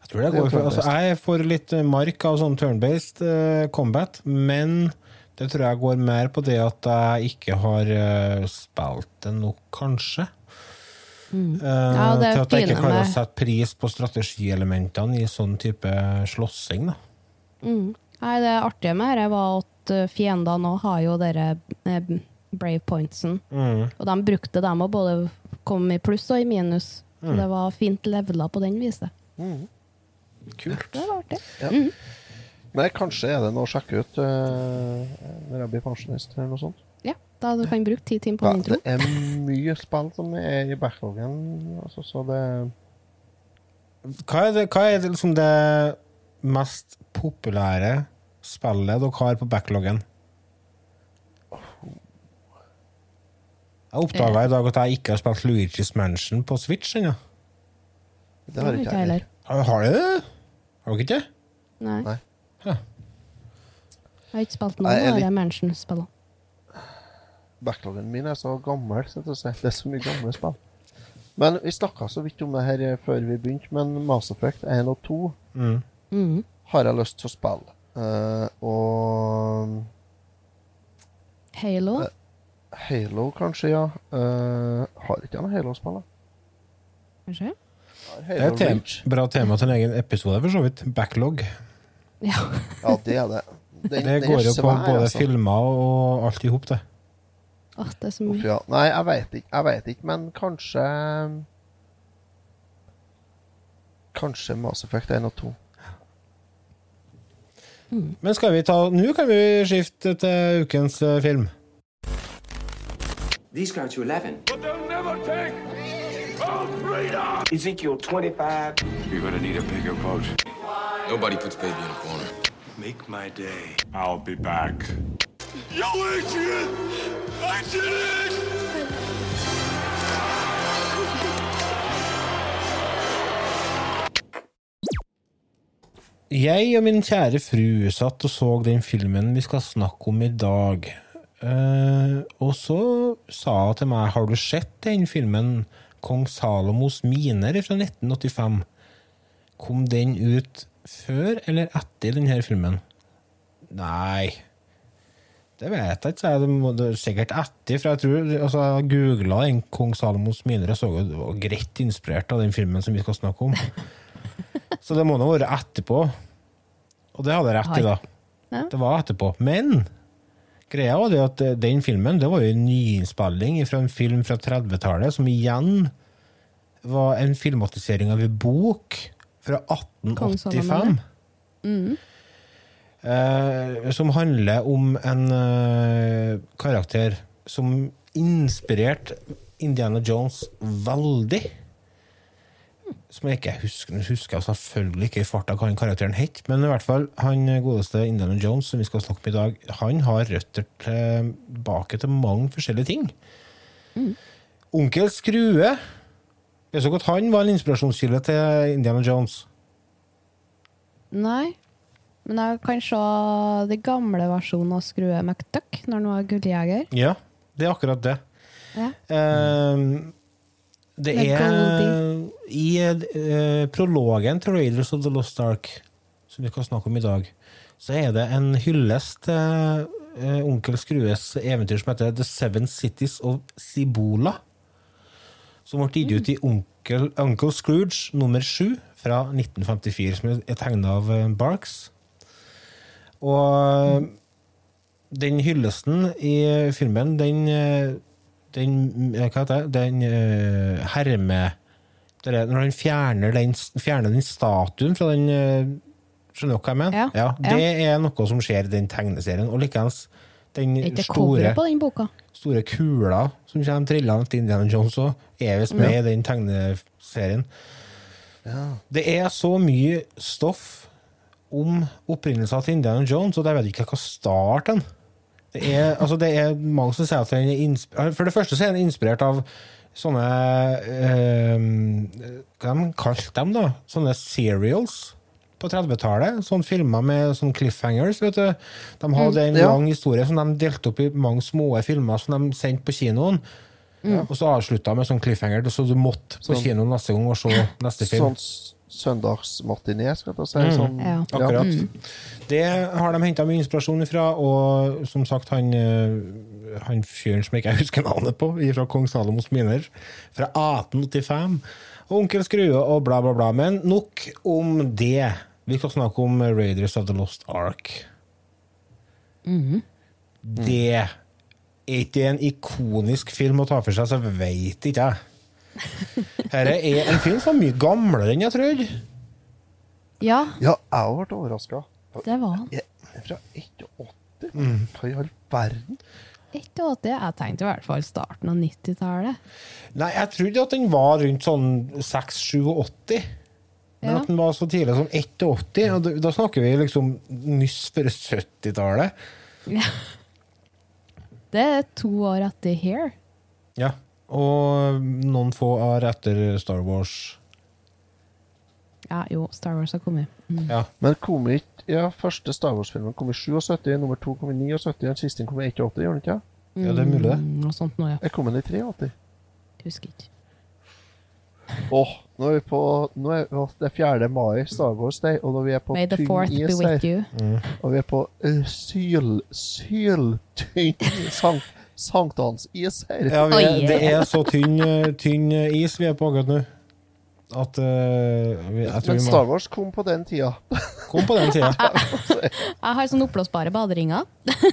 Speaker 2: Jeg tror det
Speaker 1: Det er
Speaker 2: går for altså. Jeg får litt mark av sånn turn-based uh, combat, men det tror jeg går mer på det at jeg ikke har eh, spilt det nok, kanskje. Eh,
Speaker 3: Mm. Ja, det
Speaker 2: til at jeg ikke klarer å sette pris på strategielementene i sånn type slåssing. Da.
Speaker 3: Mm. Nei, det artige med dette var at eh, fiendene nå har jo dere eh, brave pointsen.
Speaker 2: Mm.
Speaker 3: Og de brukte dem å både komme i pluss og i minus. Så det var fint levela på den viset.
Speaker 1: Mm.
Speaker 2: Kult.
Speaker 3: Det var artig.
Speaker 1: Nei, kanskje er det noe å sjekke ut uh, når jeg blir pensjonist eller noe sånt.
Speaker 3: Ja, da du kan bruke ti timer på
Speaker 1: Ja,
Speaker 3: en
Speaker 1: det er mye spill som er i backloggen, altså, så det
Speaker 2: Hva er det, hva er det, liksom det mest populære spillet dere har på backloggen? Jeg oppdaga i dag at jeg ikke har spilt Luigi's Mansion på Switch ennå.
Speaker 1: Det har ikke jeg heller.
Speaker 2: Har har dere det? Har dere ikke det?
Speaker 3: Nei.
Speaker 1: Nei.
Speaker 3: Jeg har ikke spilt noen av de Mansion-spillene.
Speaker 1: Backloggen min er så gammel, så. Det er så mye gamle spill. Men vi snakka så vidt om det her eh, før vi begynte, men Mass Effect 1 og 2
Speaker 2: Mm.
Speaker 3: Mm.
Speaker 1: har jeg lyst til å spille. Uh, og
Speaker 3: Halo.
Speaker 1: Uh, Halo, kanskje, ja. Uh, har ikke jeg noe Halo-spill, da?
Speaker 3: Kanskje?
Speaker 2: Det er et bra tema til en egen episode, for så vidt. Backlog.
Speaker 3: Ja.
Speaker 1: Ja, det er det. Den,
Speaker 2: Det går jo på
Speaker 1: svær,
Speaker 2: både
Speaker 1: altså.
Speaker 2: filmer og alt i hop, det.
Speaker 3: Åh, det er så
Speaker 1: Uff,
Speaker 3: mye.
Speaker 1: ja. Nei, jeg veit ikke, jeg vet ikke, men kanskje Kanskje Mass Effect 1 og 2.
Speaker 2: Men skal vi ta Nå kan vi skifte til ukens eh, film.
Speaker 4: These go to 11.
Speaker 5: But they'll never take our freedom!
Speaker 4: Ezekiel 25.
Speaker 5: You're gonna need a bigger boat.
Speaker 6: Nobody puts baby in a corner.
Speaker 5: Make my day. I'll be back. Yo, Adrian! I did it!
Speaker 2: Jeg og min kjære fru satt og så den filmen vi skal snakke om i dag. Uh, og så sa hun til meg Har du sett den filmen Kong Salomos miner fra 1985? Kom den ut før eller etter denne filmen? Nei Det vet jeg ikke. Det må det er sikkert etter. For jeg tror altså, jeg googla en Kong Salomos miner og så jo det var greit inspirert av den filmen som vi skal snakke om. Så det må nå være etterpå. Og det hadde jeg rett i, da. Det var etterpå. Men greia var det at eh, den filmen det var jo en nyinnspilling fra en film fra 30-tallet, som igjen var en filmatisering av en bok fra 1885.
Speaker 3: Mm.
Speaker 2: Eh, som handler om en eh, karakter som inspirerte Indiana Jones veldig. Som jeg ikke husker. Husker jeg selvfølgelig ikke i farta hva han karakteren het, men i hvert fall han godeste Indiana Jones som vi skal snakke om i dag, han har røtter tilbake til mange forskjellige ting. Onkel Skrue Jeg så at han var en inspirasjonskilde til Indiana Jones.
Speaker 3: Nei. Men jeg kan se den gamle versjonen av Skrue McDuck når han var gulljeger.
Speaker 2: Ja, det er akkurat det.
Speaker 3: Ja.
Speaker 2: Uh, det
Speaker 3: Med
Speaker 2: er
Speaker 3: Goldie.
Speaker 2: I uh, prologen til Raiders of the Lost Ark, som vi skal snakke om i dag, så er det en hyllest til uh, onkel Skrues eventyr som heter The Seven Cities of Cibola. Som ble gitt ut i Onkel, Uncle Scrooge nummer 7 fra 1954, som er tegna av eh, Barks. Og den hyllesten i filmen, den, eh, den eh, Hva heter det? Den uh, er Når han fjerner den, fjerner den statuen fra den eh, Skjønner dere hva jeg mener?
Speaker 3: Ja, ja.
Speaker 2: Det er noe som skjer i den tegneserien. Og likeens den
Speaker 3: Er ikke
Speaker 2: store,
Speaker 3: coveret på den boka?
Speaker 2: Store kula som kommer trillende til Indiana Jones òg, er visst med i den tegneserien. Det er så mye stoff om opprinnelsen til Indiana Jones, og jeg vet ikke hva starten det er, altså det er mange som sier at den er inspirert For det første så er den inspirert av sånne eh, Hva de kalte dem, da? Sånne serials på 30-tallet. Sånne filmer med sånne cliffhangers. vet du. De hadde en
Speaker 1: ja.
Speaker 2: lang historie som de delte opp i mange små filmer som de sendte på kinoen. Og så avslutta med sånn cliffhanger, så du måtte på
Speaker 1: Sånn-
Speaker 2: kinoen neste gang og se neste film.
Speaker 1: Sånn søndagsmartiné, skal jeg si.
Speaker 2: Mm.
Speaker 1: Sånn,
Speaker 3: Ja.
Speaker 2: Akkurat. Det har de henta mye inspirasjon ifra, og som sagt, han, eh, han fyren som jeg ikke husker navnet på, fra Kong Salomos miner, fra 1885, og Onkel Skrue og bla, bla, bla. Men nok om det. Vi skal snakke om Raiders of the Lost Ark. Det er ikke en ikonisk film å ta for seg, så veit ikke jeg. Dette er en film som er mye gamlere enn jeg trodde.
Speaker 3: Ja,
Speaker 1: Ja, jeg ble overraska.
Speaker 3: det var han.
Speaker 1: Fra 81?
Speaker 2: Mm.
Speaker 1: Hva i all verden?
Speaker 3: 81. Jeg tenkte i hvert fall starten av 90-tallet.
Speaker 2: Nei, jeg trodde at den var rundt sånn 6-87. Men
Speaker 3: Ja.
Speaker 2: at den var så tidlig som 81, og da, da snakker vi liksom nyss før 70-tallet.
Speaker 3: Det er to år etter Here.
Speaker 2: Ja. Og noen få år etter Star Wars.
Speaker 3: Ja, jo, Star Wars har kommet. Mm.
Speaker 2: Ja.
Speaker 1: Men kom ikke ja, første Star Wars-filmen kom i 77, nummer to kom i 79, den siste kom i 81, gjør den ikke?
Speaker 2: ja, det er mulig, det.
Speaker 3: Mm, Noe sånt nå, ja.
Speaker 1: Jeg kom den i 83.
Speaker 3: Husker ikke.
Speaker 1: Åh, nå er vi på nå er, oh, Det er 4. mai, Star Wars Day, og når vi er på tynn is her, og vi er på uh, syl... Syltynn sank, sankthansis her.
Speaker 2: Ja, vi, er- det er så tynn, eh, tynn is vi er på akkurat nå. At uh, vi, jeg tror
Speaker 1: Men
Speaker 2: vi
Speaker 1: Star Wars kom på den tida.
Speaker 2: Kom på den tida.
Speaker 3: Jeg har sånn oppblåsbare baderinger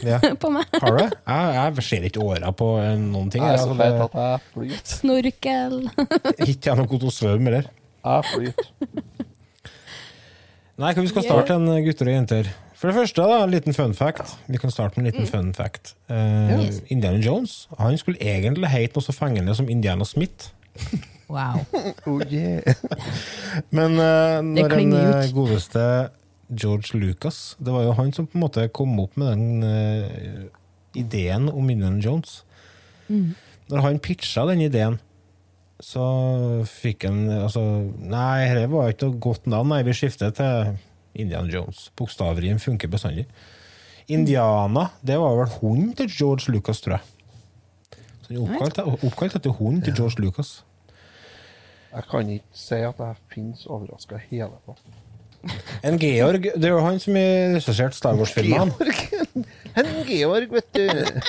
Speaker 2: Ja.
Speaker 3: på meg.
Speaker 2: Har du? Jeg, jeg ser ikke åra på eh, noen ting.
Speaker 1: Jeg er så
Speaker 2: altså,
Speaker 1: feit at jeg flyter.
Speaker 3: Snorkel.
Speaker 2: Ikke jeg noe god til å svømme, heller.
Speaker 1: Jeg flyter.
Speaker 2: Nei, vi skal starte en gutter og jenter. For det første, da, en liten fun fact. Vi kan starte med en liten fun fact. Uh,
Speaker 3: Yes.
Speaker 2: Indiana Jones han skulle egentlig hete noe så fengende som Indiana Smith.
Speaker 3: Wow.
Speaker 1: Oh yeah.
Speaker 2: Men uh, når den eh, godeste George Lucas Det var jo han som på en måte kom opp med den uh, ideen om Indiana Jones. Når han pitcha den ideen, så fikk han altså Nei, dette var ikke noe godt navn. Nei, vi skifter til Indiana Jones. Bokstavrim funker bestandig. Indiana, det var vel hunden til George Lucas, tror jeg. Så han er oppkalt, oppkalt etter hunden til George Lucas.
Speaker 1: Jeg kan ikke si at jeg finnes overraska hele på.
Speaker 2: En Georg Det er jo han som har regissert Star Wars-filmene.
Speaker 1: En Georg, vet du.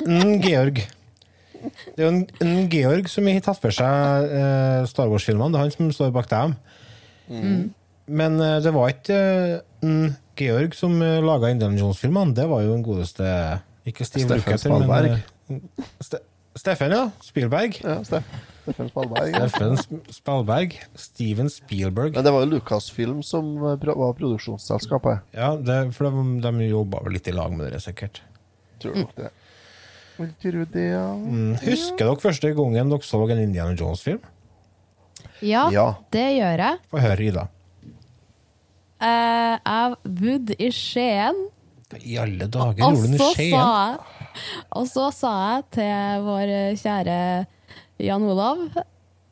Speaker 2: En Georg. Det er jo en, en Georg som har tatt for seg eh, Star Wars-filmene. Det er han som står bak dem. Men eh, det var ikke eh, en Georg som uh, laga Indiana Jones-filmene. Det var jo den godeste Ikke Steve
Speaker 1: Steffen
Speaker 2: Lukather, men
Speaker 1: Spalberg.
Speaker 2: Ste Steffen, ja. Spielberg.
Speaker 1: Ja, Steff- Steffen Spalberg. Ja.
Speaker 2: Steffen Spalberg. Steven Spielberg.
Speaker 1: Men det var jo Lucasfilm som eh, var produksjonsselskapet.
Speaker 2: Ja, det, for de, de jobba vel litt i lag med dere, sikkert.
Speaker 1: Tror nok det. Det.
Speaker 2: Mm. Husker dere første gangen dere så en Indiana Jones-film?
Speaker 3: Ja,
Speaker 1: Ja.
Speaker 3: det gjør jeg.
Speaker 2: Få høre, Ida.
Speaker 3: Uh, jeg bodde i Skien.
Speaker 2: I alle dager gjorde du
Speaker 3: så
Speaker 2: noe
Speaker 3: sa jeg, og så sa jeg til vår kjære Jan Olav,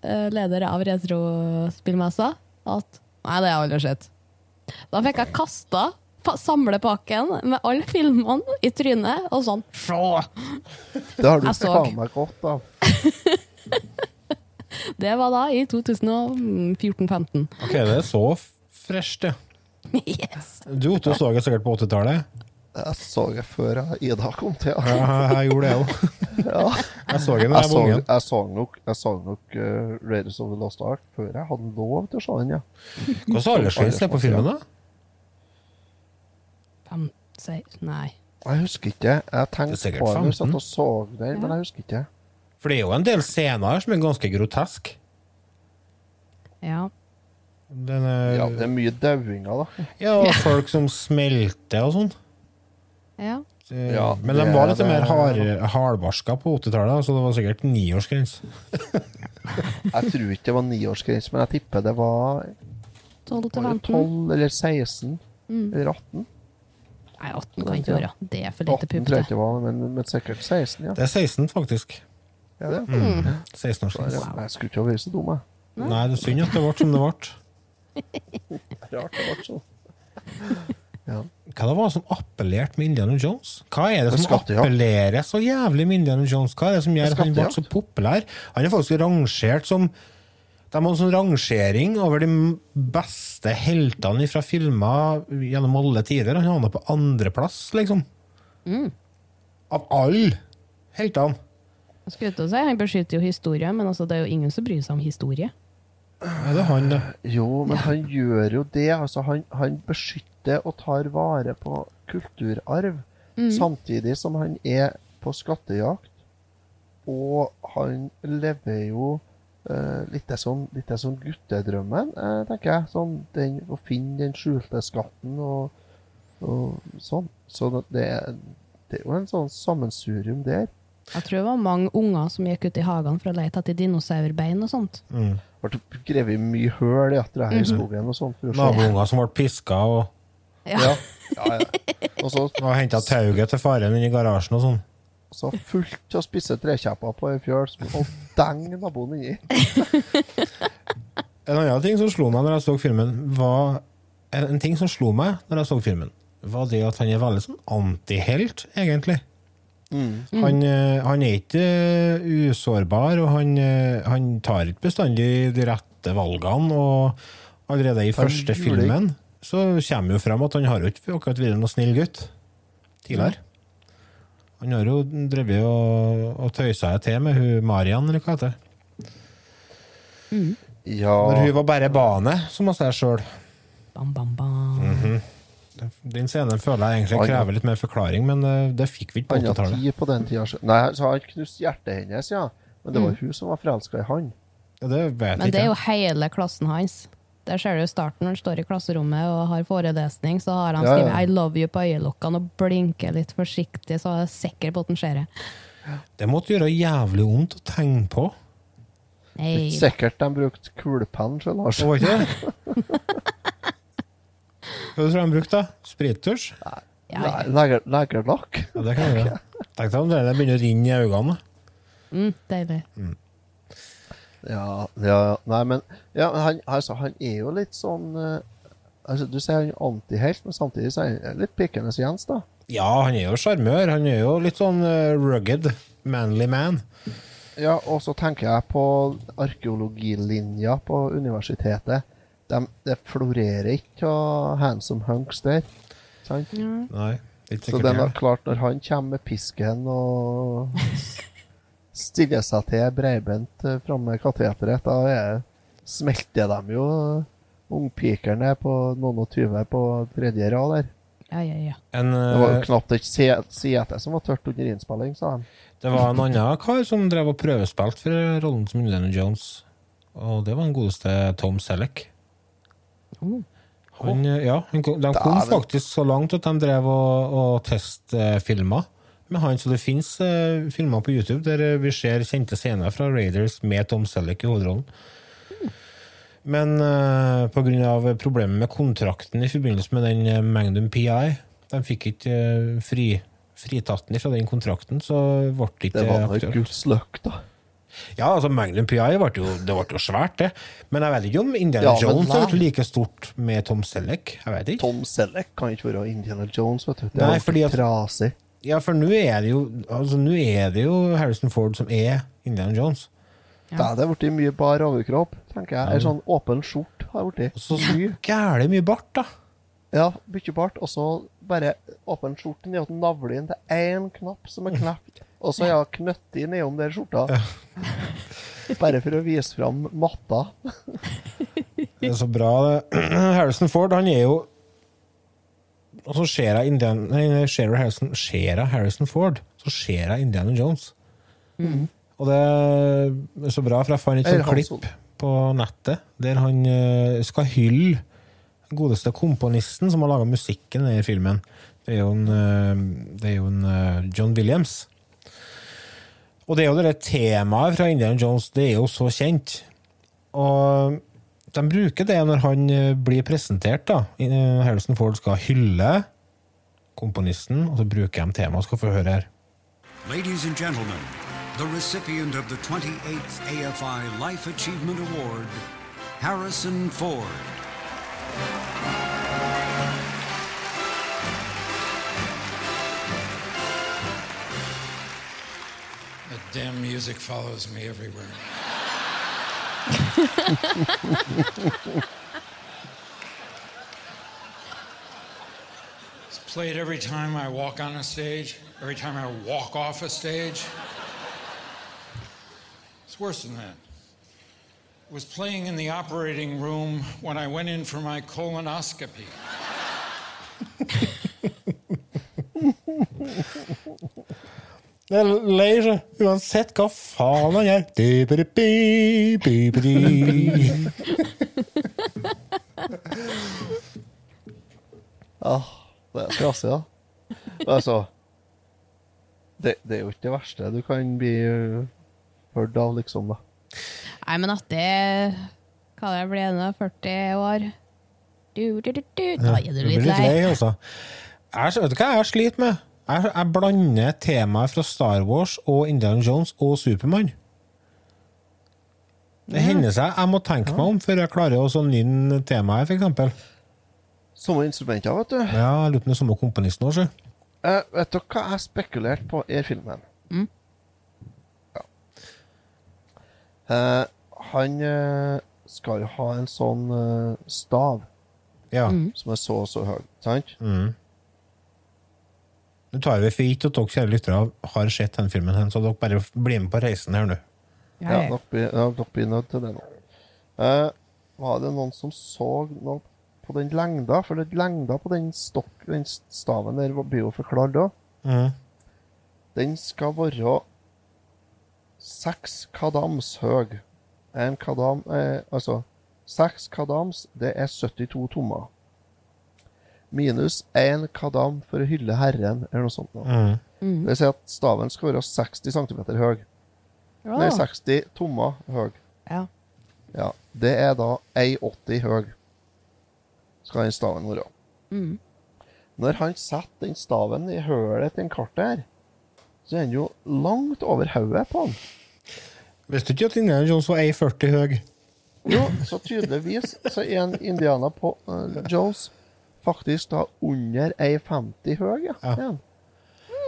Speaker 3: eh, leder av Retrospillmessa, at nei, det har jeg aldri sett. Da fikk jeg kasta pa- samlepakken med alle filmene i trynet, og sånn Se!
Speaker 1: Det har du faen meg godt av.
Speaker 3: Det var da i 2014-15.
Speaker 2: Ok, det er så fresht, ja.
Speaker 3: Yes.
Speaker 2: Du Otto så det sikkert på 80-tallet.
Speaker 1: Jeg så det før Ida kom til.
Speaker 2: Ja, jeg, jeg gjorde det òg.
Speaker 1: Ja.
Speaker 2: Jeg så den
Speaker 1: Jeg
Speaker 2: var ungen.
Speaker 1: jeg så nok, jeg så nok uh, Raiders of the Lost Ark før jeg hadde lov til å se den, ja.
Speaker 2: Hva sa aldersgrense på filmen, da?
Speaker 3: Fem, seks, nei.
Speaker 1: Jeg husker ikke. Jeg
Speaker 2: er
Speaker 1: tenkte på den, når jeg
Speaker 2: 15.
Speaker 1: satt og så den, men jeg husker ikke.
Speaker 2: For det er jo en del scener her som er ganske grotesk.
Speaker 3: Ja.
Speaker 2: Den er,
Speaker 1: Ja, det er mye dauinger, da.
Speaker 2: ja, og folk som smelter og sånn.
Speaker 3: ja.
Speaker 2: Eh,
Speaker 1: Ja,
Speaker 2: Men de var litt
Speaker 1: det-
Speaker 2: mer hard- hardbarska på 80-tallet, så det var sikkert niårsgrense.
Speaker 1: Jeg tror ikke det var niårsgrense, men jeg tipper det var
Speaker 3: 12 til
Speaker 1: var det 12 eller 16
Speaker 3: Mm.
Speaker 1: eller 18.
Speaker 3: Nei, 18 kan ikke være. Det er for lite
Speaker 1: 18
Speaker 3: puppete.
Speaker 1: ikke det var, men, men sikkert 16, ja.
Speaker 2: Det er 16, faktisk.
Speaker 1: Ja, det?
Speaker 3: Mm.
Speaker 1: Ja,
Speaker 2: 16-årsgrense.
Speaker 1: Jeg skulle ikke ha vært så dum, jeg.
Speaker 2: Nei, det er synd at det ble som det ble.
Speaker 1: Rart det ble sånn. Ja.
Speaker 2: Hva det var som appellerte med Indiana Jones? Hva er det som
Speaker 1: skattejakt.
Speaker 2: appellerer så jævlig med Indiana Jones? Hva er det som gjør at han ble så populær? Han er faktisk rangert som De har en sånn rangering over de beste heltene fra filmer gjennom alle tider. Han havna på andreplass, liksom. Av alle heltene.
Speaker 3: Jeg skulle si, Han beskytter jo historie, men altså, det er jo ingen som bryr seg om historie.
Speaker 2: Er det han, det?
Speaker 1: Jo, men han gjør jo det. Altså, han, han beskytter og tar vare på kulturarv, samtidig som han er på skattejakt. Og han lever jo eh, litt sånn, litt det guttedrømmen, eh, tenker jeg. Sånn, den, å finne den skjulte skatten og, og sånn. Så det, er- det er jo en sånn sammensurium der.
Speaker 3: Jeg tror det var mange unger som gikk ut i hagene for å lete etter dinosaurbein og sånt.
Speaker 1: Ble grevet mye høl i etter det her i skogen og sånt.
Speaker 2: Nabounger som ble piska og,
Speaker 3: Ja.
Speaker 1: Ja, ja. Og så
Speaker 2: og henta tauet til faren inn i garasjen og sånn.
Speaker 1: Så fullt av spisse trekjepper på ei fjøl og deng naboen inni.
Speaker 2: En annen ting som slo meg når jeg så filmen, var En, ting som slo meg når jeg så filmen, var det at han er veldig sånn antihelt, egentlig. Han, eh, han er ikke eh, usårbar, og han, eh, han tar ikke bestandig de rette valgene. Og allerede i
Speaker 1: Han
Speaker 2: første filmen så kommer jo frem at han har jo ikke akkurat vært noen snill gutt tidligere. Han har jo drevet og, og tøysa til med hun Marian, eller hva heter det?
Speaker 1: Ja,
Speaker 2: Når hun var bare bane, som hun sier sjøl.
Speaker 3: Bam, bam, bam.
Speaker 2: Den scenen føler jeg egentlig krever litt mer forklaring, men eh, det fikk vi ikke på
Speaker 1: han hadde
Speaker 2: 80-tallet.
Speaker 1: tid på den tida. så- har så han knust hjertet hennes, ja. Men det var hun som var forelska i han.
Speaker 2: Ja, det vet
Speaker 3: Men
Speaker 2: ikke
Speaker 3: det er jo hele klassen hans. Der ser du jo starten når han står i klasserommet og har forelesning, så har han
Speaker 1: Ja, ja.
Speaker 3: skrevet 'I love you' på øyelokkene og blinker litt forsiktig, så jeg er sikker på at han ser det.
Speaker 2: Det måtte gjøre jævlig vondt å tenke på.
Speaker 3: Nei,
Speaker 1: Sikkert de brukte kulepenn, sjøl, Lars.
Speaker 2: Det var ikke det? Hva tror du de brukte? da? Sprittusj?
Speaker 3: ja,
Speaker 1: Legerlakk.
Speaker 2: Ja, det kan være. Tenk deg om det begynner å rinne i øynene.
Speaker 3: Mm, deilig.
Speaker 1: Ja, ja Nei, men ja, men han, altså, han er jo litt sånn eh, altså, Du sier han er antihelt, men samtidig så er han litt pikkende Jens, da.
Speaker 2: Ja, han er jo sjarmør. Han er jo litt sånn eh, rugged, manly man.
Speaker 1: Ja, og så tenker jeg på arkeologilinja på universitetet. De, det florerer ikke av handsome hunks der. Sant?
Speaker 2: Nei, er ikke
Speaker 1: Så
Speaker 2: den
Speaker 1: det er klart, når han kommer med pisken og stiller seg til breibent eh, framme ved kateteret, da er, smelter de jo ungpikerne på noen og tyve på tredje rad der.
Speaker 3: Ja, ja, ja.
Speaker 2: En,
Speaker 1: Det var jo
Speaker 2: eh,
Speaker 1: knapt et se- sete som var tørt under innspilling, sa de.
Speaker 2: det var en annen kar som drev og prøvespilte for rollen som Indiana Jones. Og det var den godeste Tom Selleck. Han, eh, ja, han de kom faktisk så langt at de drev og, og testfilma med han, så det fins uh, filmer på YouTube der eh, vi ser kjente scener fra Raiders med Tom Selleck i hovedrollen. Men uh, pga. problemet med kontrakten i forbindelse med den eh, Magnum PI De fikk ikke uh, fri, fritatt den fra den kontrakten, så ble det ikke
Speaker 1: Det var nå
Speaker 2: aktuelt.
Speaker 1: Da.
Speaker 2: Ja, altså Magnum PI ble jo, det ble jo svært, det. Men jeg vet ikke om Indiana
Speaker 1: Ja,
Speaker 2: Jones har vært like stort med Tom Selleck.
Speaker 1: Tom Selleck kan ikke være Indiana Jones, vet du. Det er
Speaker 2: fordi
Speaker 1: fordi
Speaker 2: at-
Speaker 1: trasig.
Speaker 2: Ja, for nå er det jo altså, nå er det jo Harrison Ford som er Indiana Jones.
Speaker 1: Da er det blitt mye bar overkropp, tenker jeg. En sånn åpen skjort har blitt.
Speaker 2: Og så gæren mye bart, da.
Speaker 1: Ja, mye bart, og så bare åpen skjorte ned til navlen til én knapp som er knapt, og så ja, knøtti nedom der skjorta. Bare for å vise fram matta.
Speaker 2: Det er så bra. det. Harrison Ford, han er jo Og så nei, ser Harrison, Harrison Ford, så ser jeg Indiana Jones. Og det er så bra, for jeg fant et sånt klipp på nettet der han eh, skal hylle godeste komponisten som har laga musikken i filmen. Det er jo en, eh, det er jo en eh, John Williams. Og det er jo det temaet fra Indiana Jones, det er jo så kjent. Og de bruker det når han eh, blir presentert. da. Eh, Harrison Ford skal hylle komponisten, og så bruker de temaet. Skal få høre her.
Speaker 7: Ladies and gentlemen, the recipient of the 28th AFI Life Achievement Award, Harrison Ford.
Speaker 8: That damn music follows me everywhere. It's played every time I walk on a stage, every time I walk off a stage. It's worse than that. It was playing in the operating room when I went in for my colonoscopy.
Speaker 2: Det leier seg, uansett hva faen han gjør.
Speaker 1: Ja, det er trasig, da. Altså det, det er jo ikke det verste du kan bli hørt av, liksom, da.
Speaker 3: Nei, men at det Hva det blir nå? 40 år? Du, du, du, du. Da er du litt lei.
Speaker 2: altså. Jeg, vet du hva jeg sliter med? Jeg, jeg blander temaet fra Star Wars og Indiana Jones og Supermann. Det hender seg jeg må tenke meg om før jeg klarer å nynne temaet, f.eks.
Speaker 1: Samme instrumenter, vet du.
Speaker 2: Ja, jeg lurer på om det er samme komponisten òg, sjø.
Speaker 1: Uh, vet du hva jeg spekulerte på i filmen? Ja. Uh, han uh, skal jo ha en sånn eh, stav
Speaker 2: Ja.
Speaker 1: som er så og så høy, sant?
Speaker 2: Nå tar vi for gitt at dere kjære lyttere har sett den filmen, her, så dere bare blir med på reisen her nå.
Speaker 3: Ja,
Speaker 1: Ja,
Speaker 3: ja.
Speaker 1: dere blir, nødt til det nå. Eh, var det noen som så noe på den lengda? For det lengda på den, stok, den staven der blir jo forklart da.
Speaker 2: Mm.
Speaker 1: Den skal være seks kadams høy. En kadam eh, Altså, seks kadams, det er 72 tommer. Minus én kadam for å hylle Herren, eller noe sånt.
Speaker 2: Mhm.
Speaker 3: Mm.
Speaker 1: Det vil si at staven skal være 60 cm høy. Nei, 60 tommer høy.
Speaker 3: ja.
Speaker 1: Ja, det er da 1,80 høy. Skal den staven være.
Speaker 3: Mm.
Speaker 1: Når han setter den staven i hølet til en kart der, så er han jo langt over hodet på han.
Speaker 2: Visste du ikke at Indiana Jones var 1,40 høy?
Speaker 1: Jo, så tydeligvis så er en Indiana på, uh, Jones faktisk da under 1,50 høy. Ja.
Speaker 2: Ja.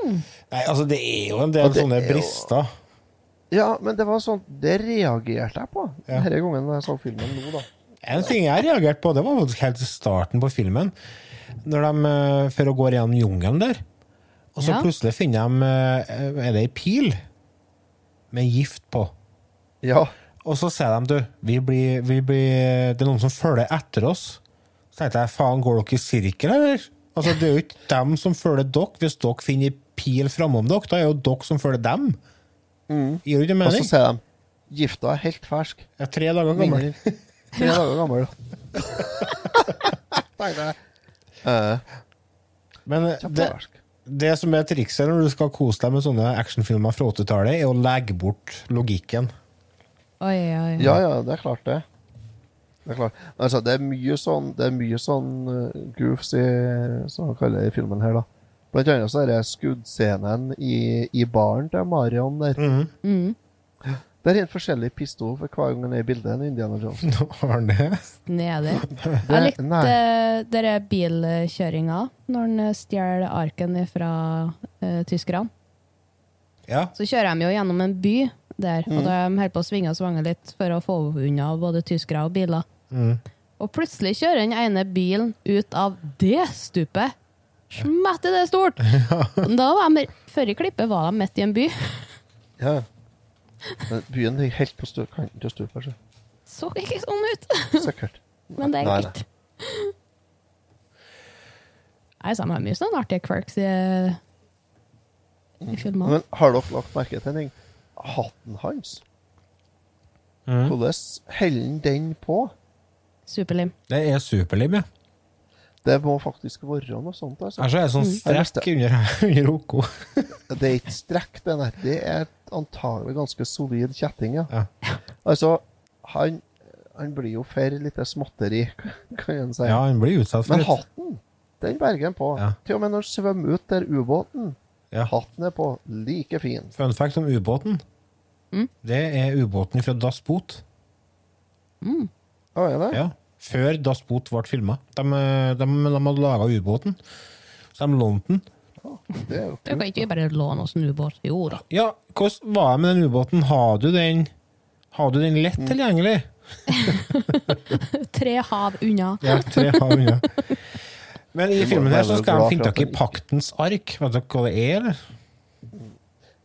Speaker 1: Mm.
Speaker 2: Nei, altså, det er jo en del sånne
Speaker 1: er jo-
Speaker 2: brister.
Speaker 1: ja, men det var sånn Det reagerte jeg på
Speaker 2: Ja.
Speaker 1: denne gangen da jeg så filmen nå, da.
Speaker 2: En ting jeg reagerte på, det var faktisk helt i starten på filmen. Når de eh, for å gå gjennom jungelen der, og så
Speaker 3: Ja.
Speaker 2: plutselig finner de eh, Er det ei pil med gift på?
Speaker 1: Ja.
Speaker 2: Og så sier de du, vi blir, vi blir, det er noen som følger etter oss. Så tenkte jeg faen, går dere i sirkel, eller? Altså, Det er jo ikke dem som følger dere. Hvis dere finner pil framom dere, da er jo dere som følger dem. Gir det ikke
Speaker 1: Og så
Speaker 2: mening?
Speaker 1: sier de gifta er helt fersk.
Speaker 2: Jeg er tre dager gammel.
Speaker 1: Tre dager gammel. Tenkte jeg. Eh,
Speaker 2: Men det, det som er trikset når du skal kose deg med sånne actionfilmer fra 80-tallet, er å legge bort logikken.
Speaker 3: Oi, oi, oi.
Speaker 1: Ja, ja, det er klart det. Det er klart. Altså, det er mye sånn, det er mye sånn uh, goofs i, som man kaller det i filmen her, da. Blant annet så er det skuddscenen i, i baren til Marion der.
Speaker 3: Mm.
Speaker 1: Det er helt forskjellig pistol for hver gang han er i bildet enn Indiana Jones.
Speaker 2: Nå har han det.
Speaker 3: Nedi. Jeg likte uh, dere bilkjøringa når han eh, stjeler arken fra uh, tyskerne.
Speaker 2: Ja.
Speaker 3: Så kjører de jo gjennom en by der,
Speaker 1: Mm.
Speaker 3: og de holder på å svinge og svange litt for å få unna både tyskere og biler.
Speaker 2: Mm.
Speaker 3: Og plutselig kjører den ene bilen ut av det stupet. Smette det stort! Da var de, Før i klippet var de midt i en by.
Speaker 1: Ja. Men byen ligger helt på kanten av stupet. så.
Speaker 3: Så ikke sånn ut!
Speaker 1: Sikkert.
Speaker 3: Men det er greit. Nei, så de har mye sånne artige quirks i, i filmene.
Speaker 1: Men har dere lagt merke til en ting? Hatten hans.
Speaker 2: Mm.
Speaker 1: Hvordan holder han den på?
Speaker 3: Superlim.
Speaker 2: Det er superlim, ja.
Speaker 1: Det må faktisk være noe sånt. altså.
Speaker 2: Her så er det sånn strekk under, under OK.
Speaker 1: Det er ikke strekk, det der. Det er antagelig ganske solid kjetting, ja.
Speaker 2: Ja.
Speaker 1: Altså, han, han blir jo for litt småtteri, kan en si.
Speaker 2: Ja, han blir utsatt for
Speaker 1: Men
Speaker 2: litt.
Speaker 1: hatten, den berger han på.
Speaker 2: Ja.
Speaker 1: Til og med når han svømmer ut der ubåten,
Speaker 2: Ja.
Speaker 1: hatten er på like fin.
Speaker 2: Fun fact om ubåten. Det er ubåten fra Das Boot.
Speaker 1: Å, er det?
Speaker 2: Ja. Før Das Boot ble filma. De, eh, de, de hadde laga ubåten. Så de lånte den.
Speaker 1: Det er jo
Speaker 3: Du kan ikke bare låne oss en ubåt. Jo da.
Speaker 2: Ja, hvordan var det med den ubåten? Har du den Har du den lett tilgjengelig?
Speaker 3: Tre hav unna.
Speaker 2: Ja, tre hav unna. Men i filmen her så skal de finne tak i paktens ark. Vet dere hva det er, eller?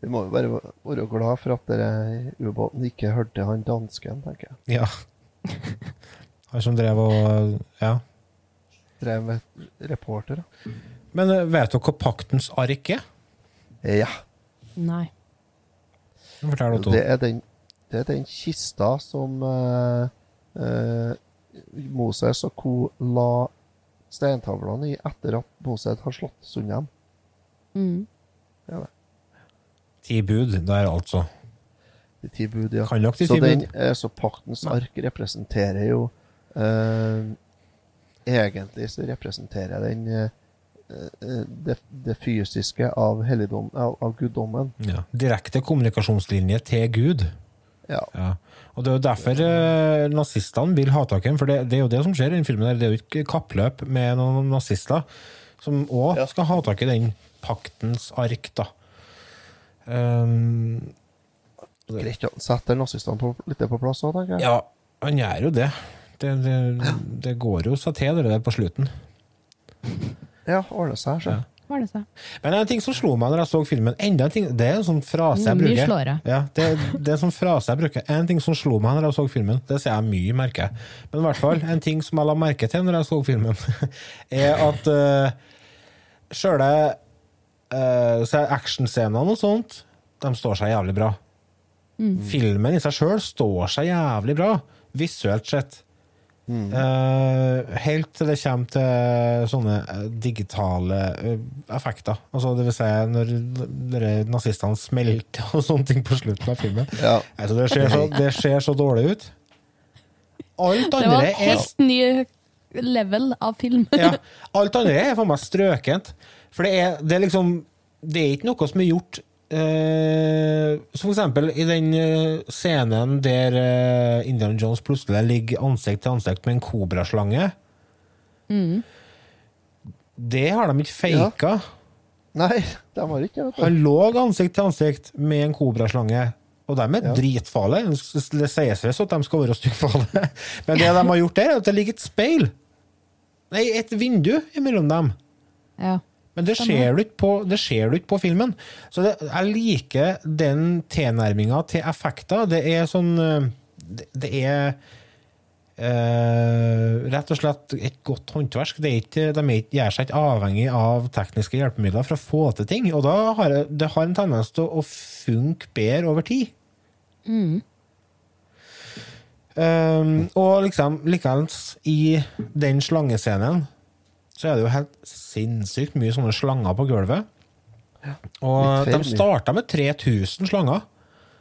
Speaker 1: Vi må jo bare være glad for at dere ubåten ikke hørte han dansken, tenker jeg.
Speaker 2: Ja. Han som drev og Ja.
Speaker 1: Drev med reporter. da.
Speaker 2: Men eh, vet dere hva paktens ark er?
Speaker 1: Ja.
Speaker 3: Nei.
Speaker 2: Fortell
Speaker 1: Det er den, det er den kista som uh, uh, Moses og co. la steintavlene i etter at Moses har slått sund dem.
Speaker 3: Mm.
Speaker 2: Ti bud der, altså.
Speaker 1: De ti bud, ja.
Speaker 2: Kan nok de
Speaker 1: så,
Speaker 2: ti
Speaker 1: den,
Speaker 2: bud?
Speaker 1: eh, så paktens ark representerer jo eh, Egentlig så representerer den eh, eh, det, det fysiske av, helligdom, av, av guddommen.
Speaker 2: Ja. Direkte kommunikasjonslinje til Gud.
Speaker 1: Ja.
Speaker 2: Ja. Og Det er jo derfor eh, nazistene vil ha tak i ham, for det, det er jo det som skjer i den filmen. der. Det er jo ikke kappløp med noen nazister, som òg
Speaker 1: Ja.
Speaker 2: skal ha tak i den paktens ark. da. Um,
Speaker 1: Greit å sette nazistene på, litt på plass òg, tenker jeg.
Speaker 2: ja, han gjør jo det. Det, det, det går jo seg til, det der på slutten.
Speaker 1: Ja, ordner seg. Så.
Speaker 2: Ja.
Speaker 3: Er?
Speaker 2: Men en ting som slo meg når jeg så filmen, enda en ting, det er en sånn frase jeg bruker.
Speaker 3: slår jeg.
Speaker 2: Ja, det, det er en sånn frase jeg bruker. En ting som slo meg når jeg så filmen, det sier jeg mye, merker jeg. Men i hvert fall, en ting som jeg la merke til når jeg så filmen, er at uh, sjøle uh, så er actionscenene og sånt, de står seg jævlig bra. Filmen i seg sjøl står seg jævlig bra, visuelt sett. Eh, helt til det kommer til sånne eh, digitale effekter. Altså, det vil si når når nazistene smelter og sånne ting på slutten av filmen.
Speaker 1: Ja.
Speaker 2: Altså, det, ser så, det ser så dårlig ut. Alt andre
Speaker 3: Det var
Speaker 2: et
Speaker 3: helt
Speaker 2: er
Speaker 3: ny level av film.
Speaker 2: ja, Alt andre er for meg strøkent. For det er, det er liksom Det er ikke noe som er gjort eh, Som for eksempel i den eh, scenen der eh, Indiana Jones plutselig ligger ansikt til ansikt med en kobraslange.
Speaker 3: Mm.
Speaker 2: Det har de ikke faka.
Speaker 1: Nei, de har ikke det.
Speaker 2: Han lå ansikt til ansikt med en kobraslange, og de er
Speaker 1: Ja.
Speaker 2: dritfarlige. Det sies visst at de skal være styggfarlige, men det de har gjort der, er at det ligger et speil. Nei, et vindu imellom dem.
Speaker 3: Ja.
Speaker 2: Men det ser du ikke på, det ser du ikke på filmen. Så det, jeg liker den tilnærminga til effekter. Det er sånn eh, Det, er eh, rett og slett et godt håndverk. Er ikke, de gjør seg ikke avhengig av tekniske hjelpemidler for å få til ting. Og da har det, det har en tendens til å funke bedre over tid.
Speaker 3: Mm.
Speaker 2: Um, og liksom, likevel i den slangescenen så er det jo helt sinnssykt mye sånne slanger på gulvet. Og de starta med 3000 slanger,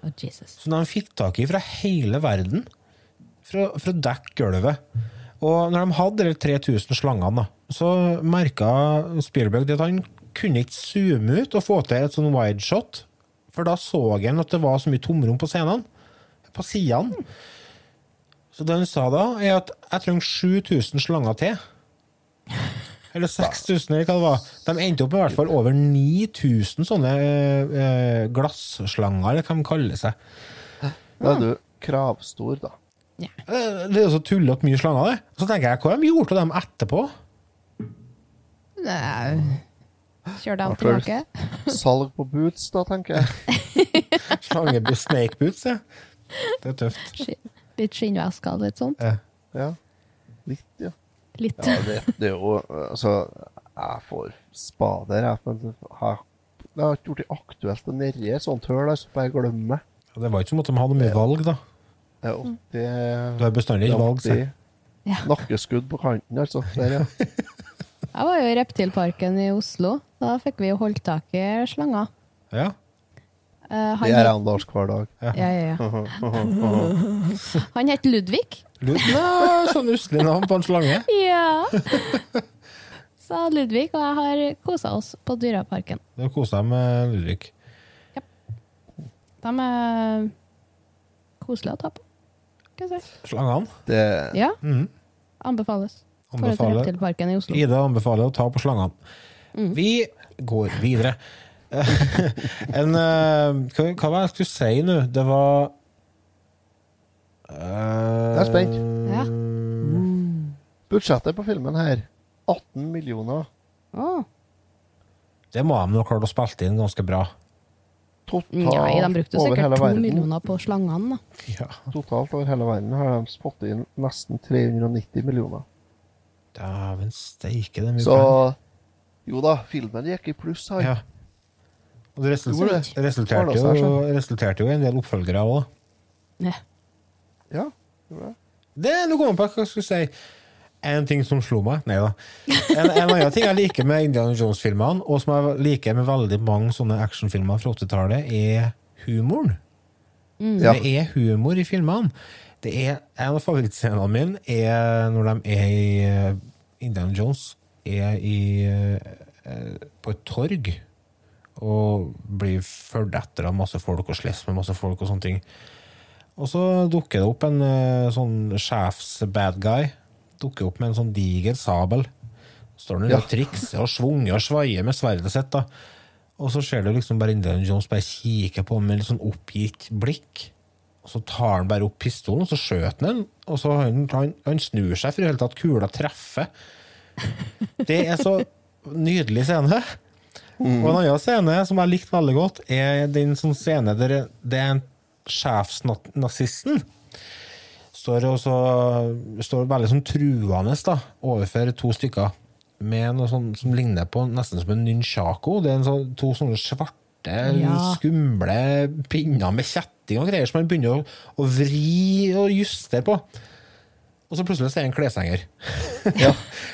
Speaker 3: Oh, Jesus.
Speaker 2: som de fikk tak i fra hele verden for, å- for å dekke gulvet. Og når de hadde de 3000 slangene, så merka Spielberg at han kunne ikke zoome ut og få til et sånn wideshot, for da så han at det var så mye tomrom på scenene, på sidene. Så det han sa da, er at jeg trenger 7000 slanger til. Eller 6000, eller hva det var. De endte opp med i hvert fall over 9000 sånne eh, eh, glasslanger, eller hva de kaller seg.
Speaker 1: Da er du kravstor, da.
Speaker 2: Eh, Det er jo så tullete mye slanger, det. Så tenker jeg, hva har de gjort av dem etterpå?
Speaker 3: Nei. Kjør
Speaker 1: for-
Speaker 3: tilbake.
Speaker 1: Salg på boots, da, tenker jeg.
Speaker 2: Slangebus, snake boots, ja. Det er tøft.
Speaker 3: Litt skinnvesker og litt sånt.
Speaker 2: Ja.
Speaker 1: Ja. Litt, ja.
Speaker 3: Litt.
Speaker 1: Ja, det, det er jo Altså, jeg får spader, jeg. Men jeg, det har ikke det aktuelt å nedi et sånt høl, altså. Bare glemme.
Speaker 2: ja, Det var ikke som at de hadde mye valg, da.
Speaker 1: Det er alltid
Speaker 2: Du har bestandig ikke valg, sier
Speaker 3: Ja.
Speaker 1: Nakkeskudd på kanten, altså. Der, ja.
Speaker 3: Jeg var jo i Reptilparken i Oslo. Da fikk vi jo holdt tak i slanger.
Speaker 2: Ja.
Speaker 3: Uh, han
Speaker 1: Det jeg Lars hver dag.
Speaker 3: Ja, ja, ja. Han het Ludvig.
Speaker 2: Lud Nå, sånn uslig navn på en slange.
Speaker 3: Ja. Sa Ludvig, og jeg har kosa oss på Dyreparken.
Speaker 2: Du har kosa deg med Ludvig.
Speaker 3: De er koselige å ta på.
Speaker 2: Slangene.
Speaker 1: Det
Speaker 3: Ja,
Speaker 2: Mm.
Speaker 3: anbefales. For
Speaker 2: Anbefaler.
Speaker 3: Reptilparken i Oslo.
Speaker 2: Ida anbefaler å ta på slangene.
Speaker 3: Mm.
Speaker 2: Vi går videre. en, eh, hva, hva var det jeg skulle si nå? Det var
Speaker 1: Jeg er spent.
Speaker 3: Ja.
Speaker 1: Budsjettet på filmen her 18 millioner.
Speaker 3: Å,
Speaker 2: Det må de nok klart å spille inn ganske bra.
Speaker 1: Totalt
Speaker 3: Nei, de brukte
Speaker 1: over
Speaker 3: sikkert to millioner på slangene. da.
Speaker 2: Ja.
Speaker 1: Totalt over hele verden har de spottet inn nesten 390 millioner.
Speaker 2: Dæven steike, det er mye
Speaker 1: Så
Speaker 2: penger.
Speaker 1: jo da, filmen gikk i pluss her.
Speaker 2: Ja. Og det resulterte,
Speaker 1: resulterte,
Speaker 2: jo, resulterte jo i en del oppfølgere òg.
Speaker 3: Ja.
Speaker 1: Ja, gjorde det.
Speaker 2: Det kommer jeg på hva jeg skulle si. En ting som slo meg Nei da. En, en annen ting jeg liker med Indiana Jones-filmene, og som jeg liker med veldig mange sånne actionfilmer fra 80-tallet, er humoren.
Speaker 1: Ja.
Speaker 2: Det er humor i filmene. Det er, en av favorittscenene mine er når de er i eh, Indiana Jones er i, eh, på et torg og blir fulgt etter av masse folk og slåss med masse folk og sånne ting. Og så dukker det opp en eh, sånn sjefs-bad guy. Dukker opp med en sånn diger sabel. Står han
Speaker 1: Ja.
Speaker 2: og trikser og svunger og svaier med sverdet sitt. da. Og så ser du liksom bare Indiana Jones bare kikker på ham med litt sånn oppgitt blikk. Og så tar han bare opp pistolen, og så skjøter han den. Og så han, han, han snur seg for i hele tatt kula treffer. Det er så nydelig scene. Og en annen scene som jeg likte veldig godt, er den sånn scene der det er en sjefsnazisten står, og så, står veldig sånn truende da, overfor to stykker med noe sånn som ligner på nesten som en nunchako. Det er en sånn, to sånne svarte,
Speaker 3: Ja.
Speaker 2: skumle pinner med kjetting og greier som han begynner å, å vri og justere på. Og så plutselig så er det en kleshenger.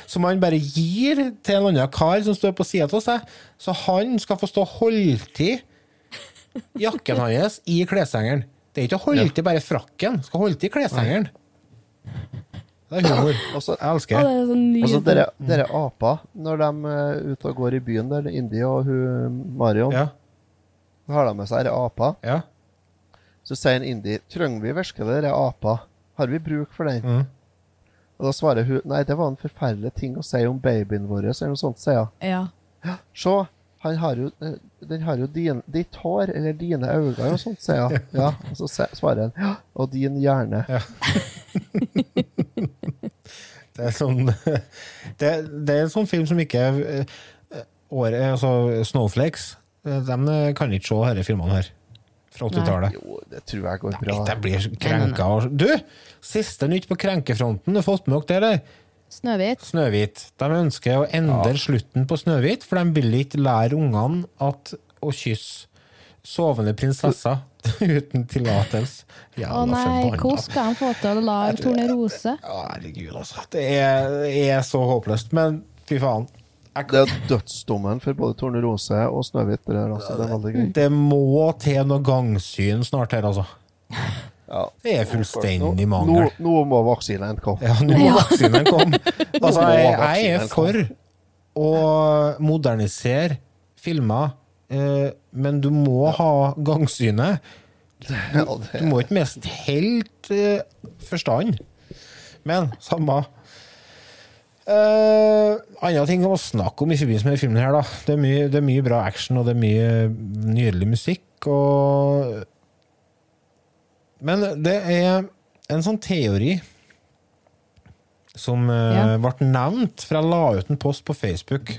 Speaker 2: som han bare gir til en annen kar som står på sida av seg, så han skal få stå til jakken hans i kleshengeren. Det er ikke å holde til bare frakken, skal holde til i kleshengeren. Det er humor.
Speaker 1: Også,
Speaker 2: Jeg elsker det.
Speaker 3: det så
Speaker 1: Og så
Speaker 3: nydelig.
Speaker 1: dere, dere apa, når de er ute og går i byen der, Indie og hun Marion,
Speaker 2: Ja.
Speaker 1: Så har de med seg disse aper.
Speaker 2: Ja.
Speaker 1: Så sier en indi trenger vi virkelig disse apa? Har vi bruk for den?
Speaker 2: Mm.
Speaker 1: Og da svarer hun nei, det var en forferdelig ting å si om babyen vår, eller noe sånt, sier hun.
Speaker 3: Ja.
Speaker 1: Se, han har jo, eh, den har jo din, ditt hår, eller dine øyne, og sånt, sier hun. Ja, og så svarer han ja, og din hjerne.
Speaker 2: Det er sånn Det, det er en sånn film som ikke eh, året, altså Snowflakes eh, De kan ikke se disse filmene her fra 80-tallet.
Speaker 1: Jo, det tror jeg går bra.
Speaker 2: De blir krenka. Du! Siste nytt på krenkefronten. Du har fått med dere det?
Speaker 3: Snøhvit.
Speaker 2: Snøhvit. De ønsker å endre slutten på Snøhvit, for de vil ikke lære ungene at å kysse sovende prinsesser uten tillatelse.
Speaker 3: Å nei, hvordan skal han få til å lage Tornerose?
Speaker 2: Herregud, altså. Det er, er så håpløst. Men fy faen.
Speaker 1: Det er dødsdommen for både Tornerose og Snøhvit. Det, altså. det er veldig gøy.
Speaker 2: Det må til noe gangsyn snart her, altså.
Speaker 1: Ja.
Speaker 2: Det er fullstendig
Speaker 1: Nå,
Speaker 2: mangel.
Speaker 1: nå må vaksinen komme.
Speaker 2: Ja, nå må vaksinen komme. Altså, jeg, jeg er for å modernisere filmer, eh, men du må ha gangsynet.
Speaker 1: Ja,
Speaker 2: Du må ikke miste helt eh, forstand. Men samme Uh, andre ting å snakke om i forbindelse med filmen, her da det er, mye, det er mye bra action og det er mye nydelig musikk. Og Men det er en sånn teori som eh,
Speaker 3: Ja.
Speaker 2: ble nevnt, for jeg la ut en post på Facebook.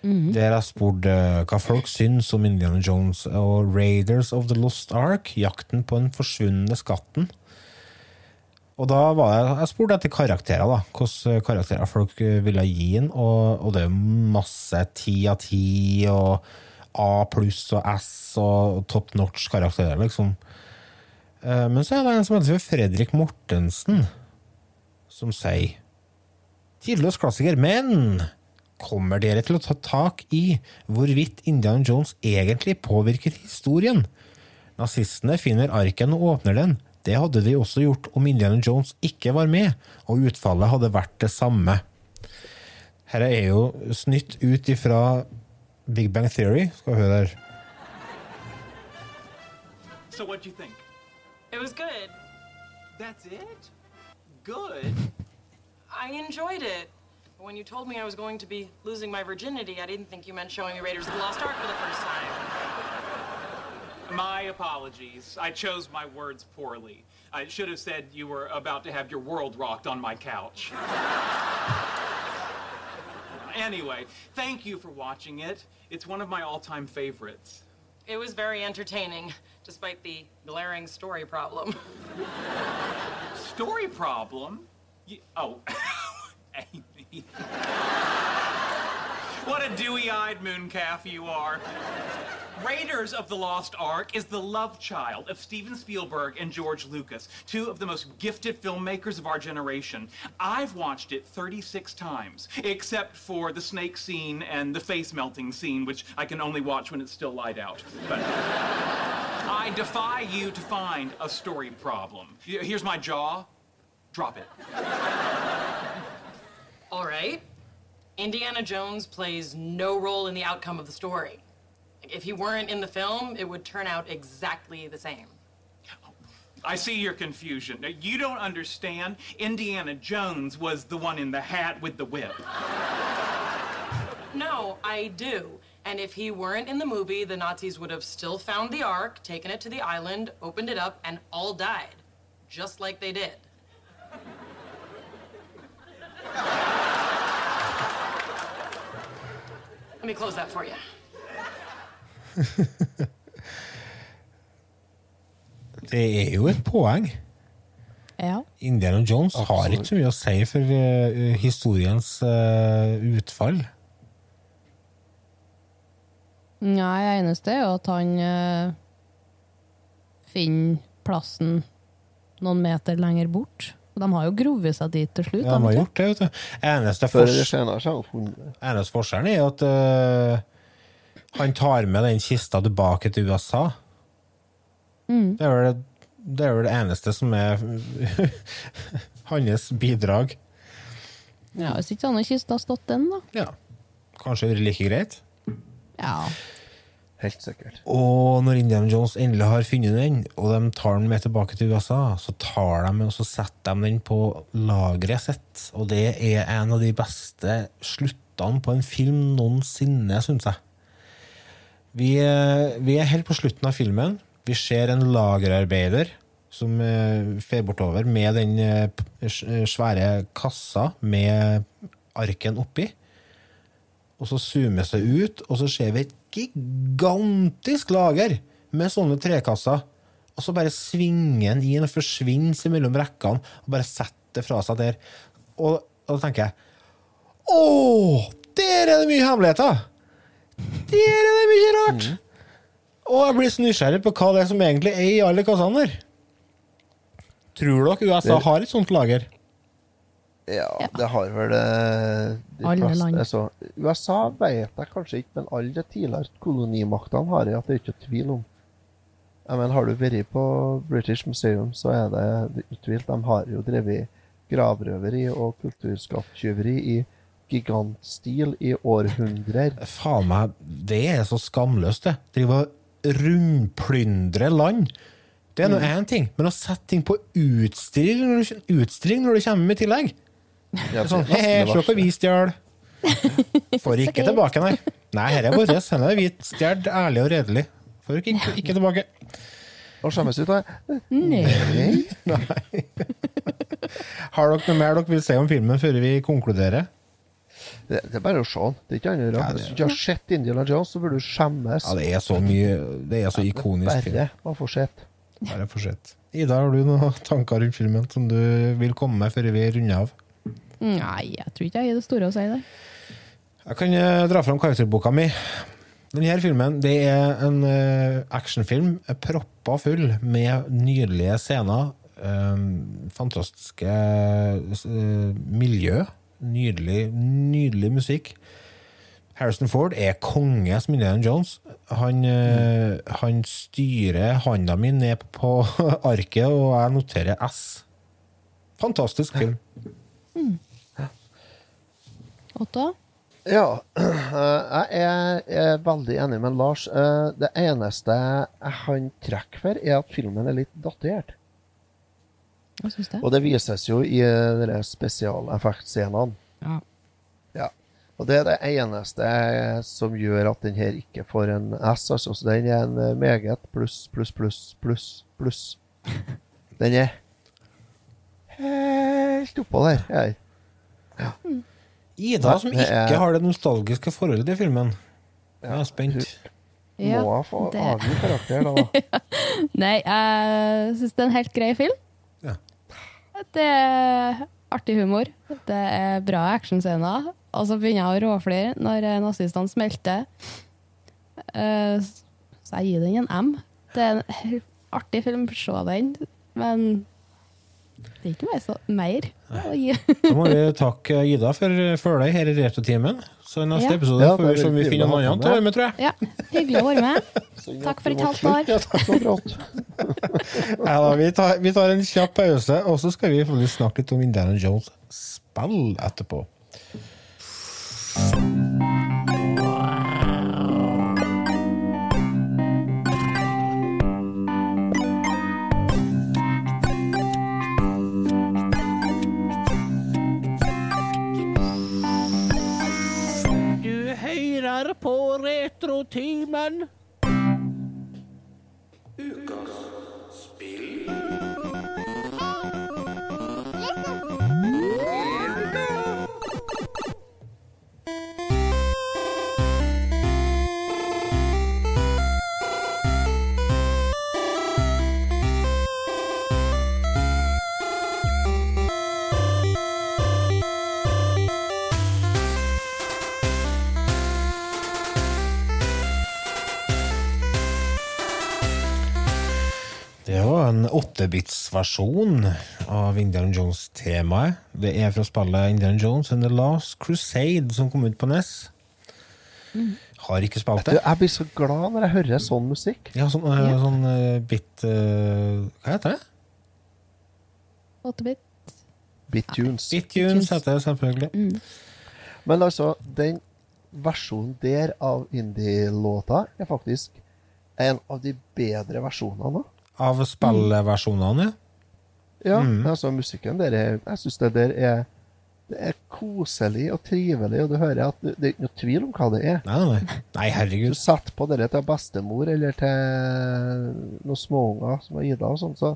Speaker 2: Der jeg spurte eh, hva folk syns om Indiana Jones og Raiders of the Lost Ark, jakten på den forsvunne skatten. Og da var jeg, jeg spurte etter karakterer, da. Hvilke karakterer folk eh, ville gi den. Og, og det er masse ti av ti og A pluss og S og top notch karakterer, liksom. Eh, Men så er det en som heter Fredrik Mortensen, som sier Tidløs klassiker, men kommer dere til å ta tak i hvorvidt Indiana Jones egentlig påvirker historien? Nazistene finner arken og åpner den. Det hadde de også gjort om Indiana Jones ikke var med, og utfallet hadde vært det samme. Her er jo snytt ut ifra Big Bang Theory. Skal vi høre her.
Speaker 9: So?
Speaker 10: It was good.
Speaker 9: That's it? Good.
Speaker 10: I enjoyed it. But when you told me I was going to be losing my virginity, I didn't think you meant showing me Raiders of the Lost Ark for the first time.
Speaker 9: My apologies. I chose my words poorly. I should have said you were about to have your world rocked on my couch. anyway, thank you for watching it. It's one of my all-time favorites.
Speaker 10: It was very entertaining, despite the glaring story problem.
Speaker 9: Story problem? You, oh, Amy. What a dewy-eyed mooncalf you are. Raiders of the Lost Ark is the love child of Steven Spielberg and George Lucas, two of the most gifted filmmakers of our generation. I've watched it 36 times, except for the snake scene and the face melting scene, which I can only watch when it's still light out. But I defy you to find a story problem. Here's my jaw. Drop it.
Speaker 10: All right. Indiana Jones plays no role in the outcome of the story. If he weren't in the film, it would turn out exactly the same.
Speaker 9: I see your confusion. Now, You don't understand. Indiana Jones was the one in the hat with the whip.
Speaker 10: No, I do. And if he weren't in the movie, the Nazis would have still found the Ark, taken it to the island, opened it up, and all died. Just like they did. Let me close that for you.
Speaker 2: Det er jo et poeng.
Speaker 3: Ja.
Speaker 2: Indiana Jones har ikke så mye å si for uh, historiens uh, utfall.
Speaker 3: Nei, det eneste er jo at han uh, finner plassen noen meter lenger bort. De har jo grovet seg dit til slutt.
Speaker 2: Ja, de har gjort det, vet du. Eneste, fors eneste forskjellen er at uh, han tar med den kista tilbake til USA.
Speaker 3: Mm.
Speaker 2: Det er vel det, det, er vel det eneste som er hans bidrag.
Speaker 3: Ja, Hvis ikke han og kista har stått den, da.
Speaker 2: Ja. Kanskje det er like greit.
Speaker 3: Ja.
Speaker 1: Helt sikkert.
Speaker 2: Og når Indiana Jones endelig har funnet den, og de tar den med tilbake til USA, så tar de og så setter de den på lageret sitt. Og det er en av de beste sluttene på en film noensinne, syns jeg. Vi, er- vi er helt på slutten av filmen. Vi ser en lagerarbeider som eh, fer bortover med den eh, svære kassa med arken oppi. Og så zoomes det ut, og så ser vi et gigantisk lager med sånne trekasser. Og så bare svinger den inn og forsvinner mellom rekkene og bare setter det fra seg der. Og, og da tenker jeg Å! Der er det mye hemmeligheter! Der er det mye rart! Og jeg blir så nysgjerrig på hva det er som egentlig er i alle kassene der. Tror dere USA har et sånt lager?
Speaker 1: Ja, det har vel eh, de
Speaker 3: Alle
Speaker 1: fleste.
Speaker 3: land.
Speaker 1: Altså, USA vet jeg kanskje ikke, men alle de tidligere kolonimaktene har jeg at det er ikke tvil om. Jeg mener, Har du vært på British Museum, så er det, utvilt. De har jo drevet gravrøveri og kulturskatttyveri i gigantstil i århundrer.
Speaker 2: Faen meg, det er så skamløst, det. Drive og rundplyndre land. Det er nå én ting, men å sette ting på utstilling når du, utstilling når du kommer med tillegg Sånn, se på vi stjal. Får ikke tilbake, nei. Nei, her er vår. Her er hvit stjålet ærlig og redelig. Får ikke, ikke tilbake.
Speaker 1: Og skjemmes ut av.
Speaker 3: Nei.
Speaker 2: Nei. Har dere noe mer dere vil si om filmen før vi konkluderer?
Speaker 1: Det, det er bare å se den. Det er ikke annet. Hvis du ikke har sett Indiana Jones, så burde du skjemmes.
Speaker 2: Ja, det er så mye Det er så ikonisk. film.
Speaker 1: Bare å få sett.
Speaker 2: Bare for sett. Ida, har du noen tanker rundt filmen som du vil komme med før vi runder av?
Speaker 3: Nei, jeg tror ikke jeg har det store å si der.
Speaker 2: Jeg kan eh, dra fram karakterboka mi. Denne filmen det er en eh, actionfilm eh, proppa full med nydelige scener. eh, fantastiske eh, miljø. Nydelig, nydelig musikk. Harrison Ford er konge som Indiana Jones. Han, eh, han styrer handa mi ned på arket, og jeg noterer S. Fantastisk film.
Speaker 3: Otto?
Speaker 1: Ja, eh, jeg er, veldig enig med Lars. Eh, Det eneste han trekker for, er at filmen er litt datert.
Speaker 3: Hva syns du?
Speaker 1: Og det vises jo i eh, spesialeffektscenene.
Speaker 3: Ja.
Speaker 1: Ja. Og det er det eneste som gjør at den her ikke får en S. Altså. Så den er en meget pluss, pluss, pluss, pluss, pluss. Den er helt oppå der. Jeg.
Speaker 2: Ida, som
Speaker 1: er-
Speaker 2: ikke har det nostalgiske forholdet til filmen. Jeg er spent.
Speaker 3: Ja,
Speaker 1: Må få
Speaker 3: det-
Speaker 1: avgi karakter, da.
Speaker 3: Nei, jeg syns det er en helt grei film.
Speaker 2: Ja.
Speaker 3: Det er artig humor. Det er bra actionscener. Og så begynner jeg å råflire når eh, nazistene smelter. Eh, Så jeg gir den en M. Det er en artig film, se den. Men det er ikke mer, så, mer så.
Speaker 2: Da må vi takke Ida for følget her i Retrotimen. Så i neste
Speaker 3: Ja.
Speaker 2: episode
Speaker 1: Ja,
Speaker 2: får vi se om vi finner
Speaker 1: å
Speaker 2: annen
Speaker 1: til
Speaker 2: å være med, tror jeg.
Speaker 3: Ja, hyggelig å være med. Takk for et halvt år.
Speaker 1: Ja, takk for brått.
Speaker 2: Ja, da, vi, tar, vi tar en kjapp pause, og så skal vi snakke litt om Indiana Jones spill etterpå.
Speaker 11: Du på Retrotimen.
Speaker 2: Det var en 8-bits-versjon av Indiana Jones-temaet. Det er fra spillet Indiana Jones and The Last Crusade, som kom ut på NES. Har ikke spilt
Speaker 1: Du,
Speaker 2: det.
Speaker 1: jeg blir så glad når jeg hører sånn musikk.
Speaker 2: Ja, sånn, eh, sånn eh, bit uh, Hva heter det?
Speaker 3: Åttebit.
Speaker 1: Bitunes.
Speaker 2: Bittunes heter det selvfølgelig.
Speaker 1: Men altså, den versjonen der av indie-låta er faktisk en av de bedre versjonene.
Speaker 2: Av spillversjonene, ja.
Speaker 1: Ja,
Speaker 2: Mm.
Speaker 1: altså musikken der er Jeg syns det der er Det er koselig og trivelig, og du hører at det, det er ikke noe tvil om hva det er.
Speaker 2: Nei, nei, nei. Herregud.
Speaker 1: Du setter på dere til bestemor eller til noen småunger som har Ida og sånn, så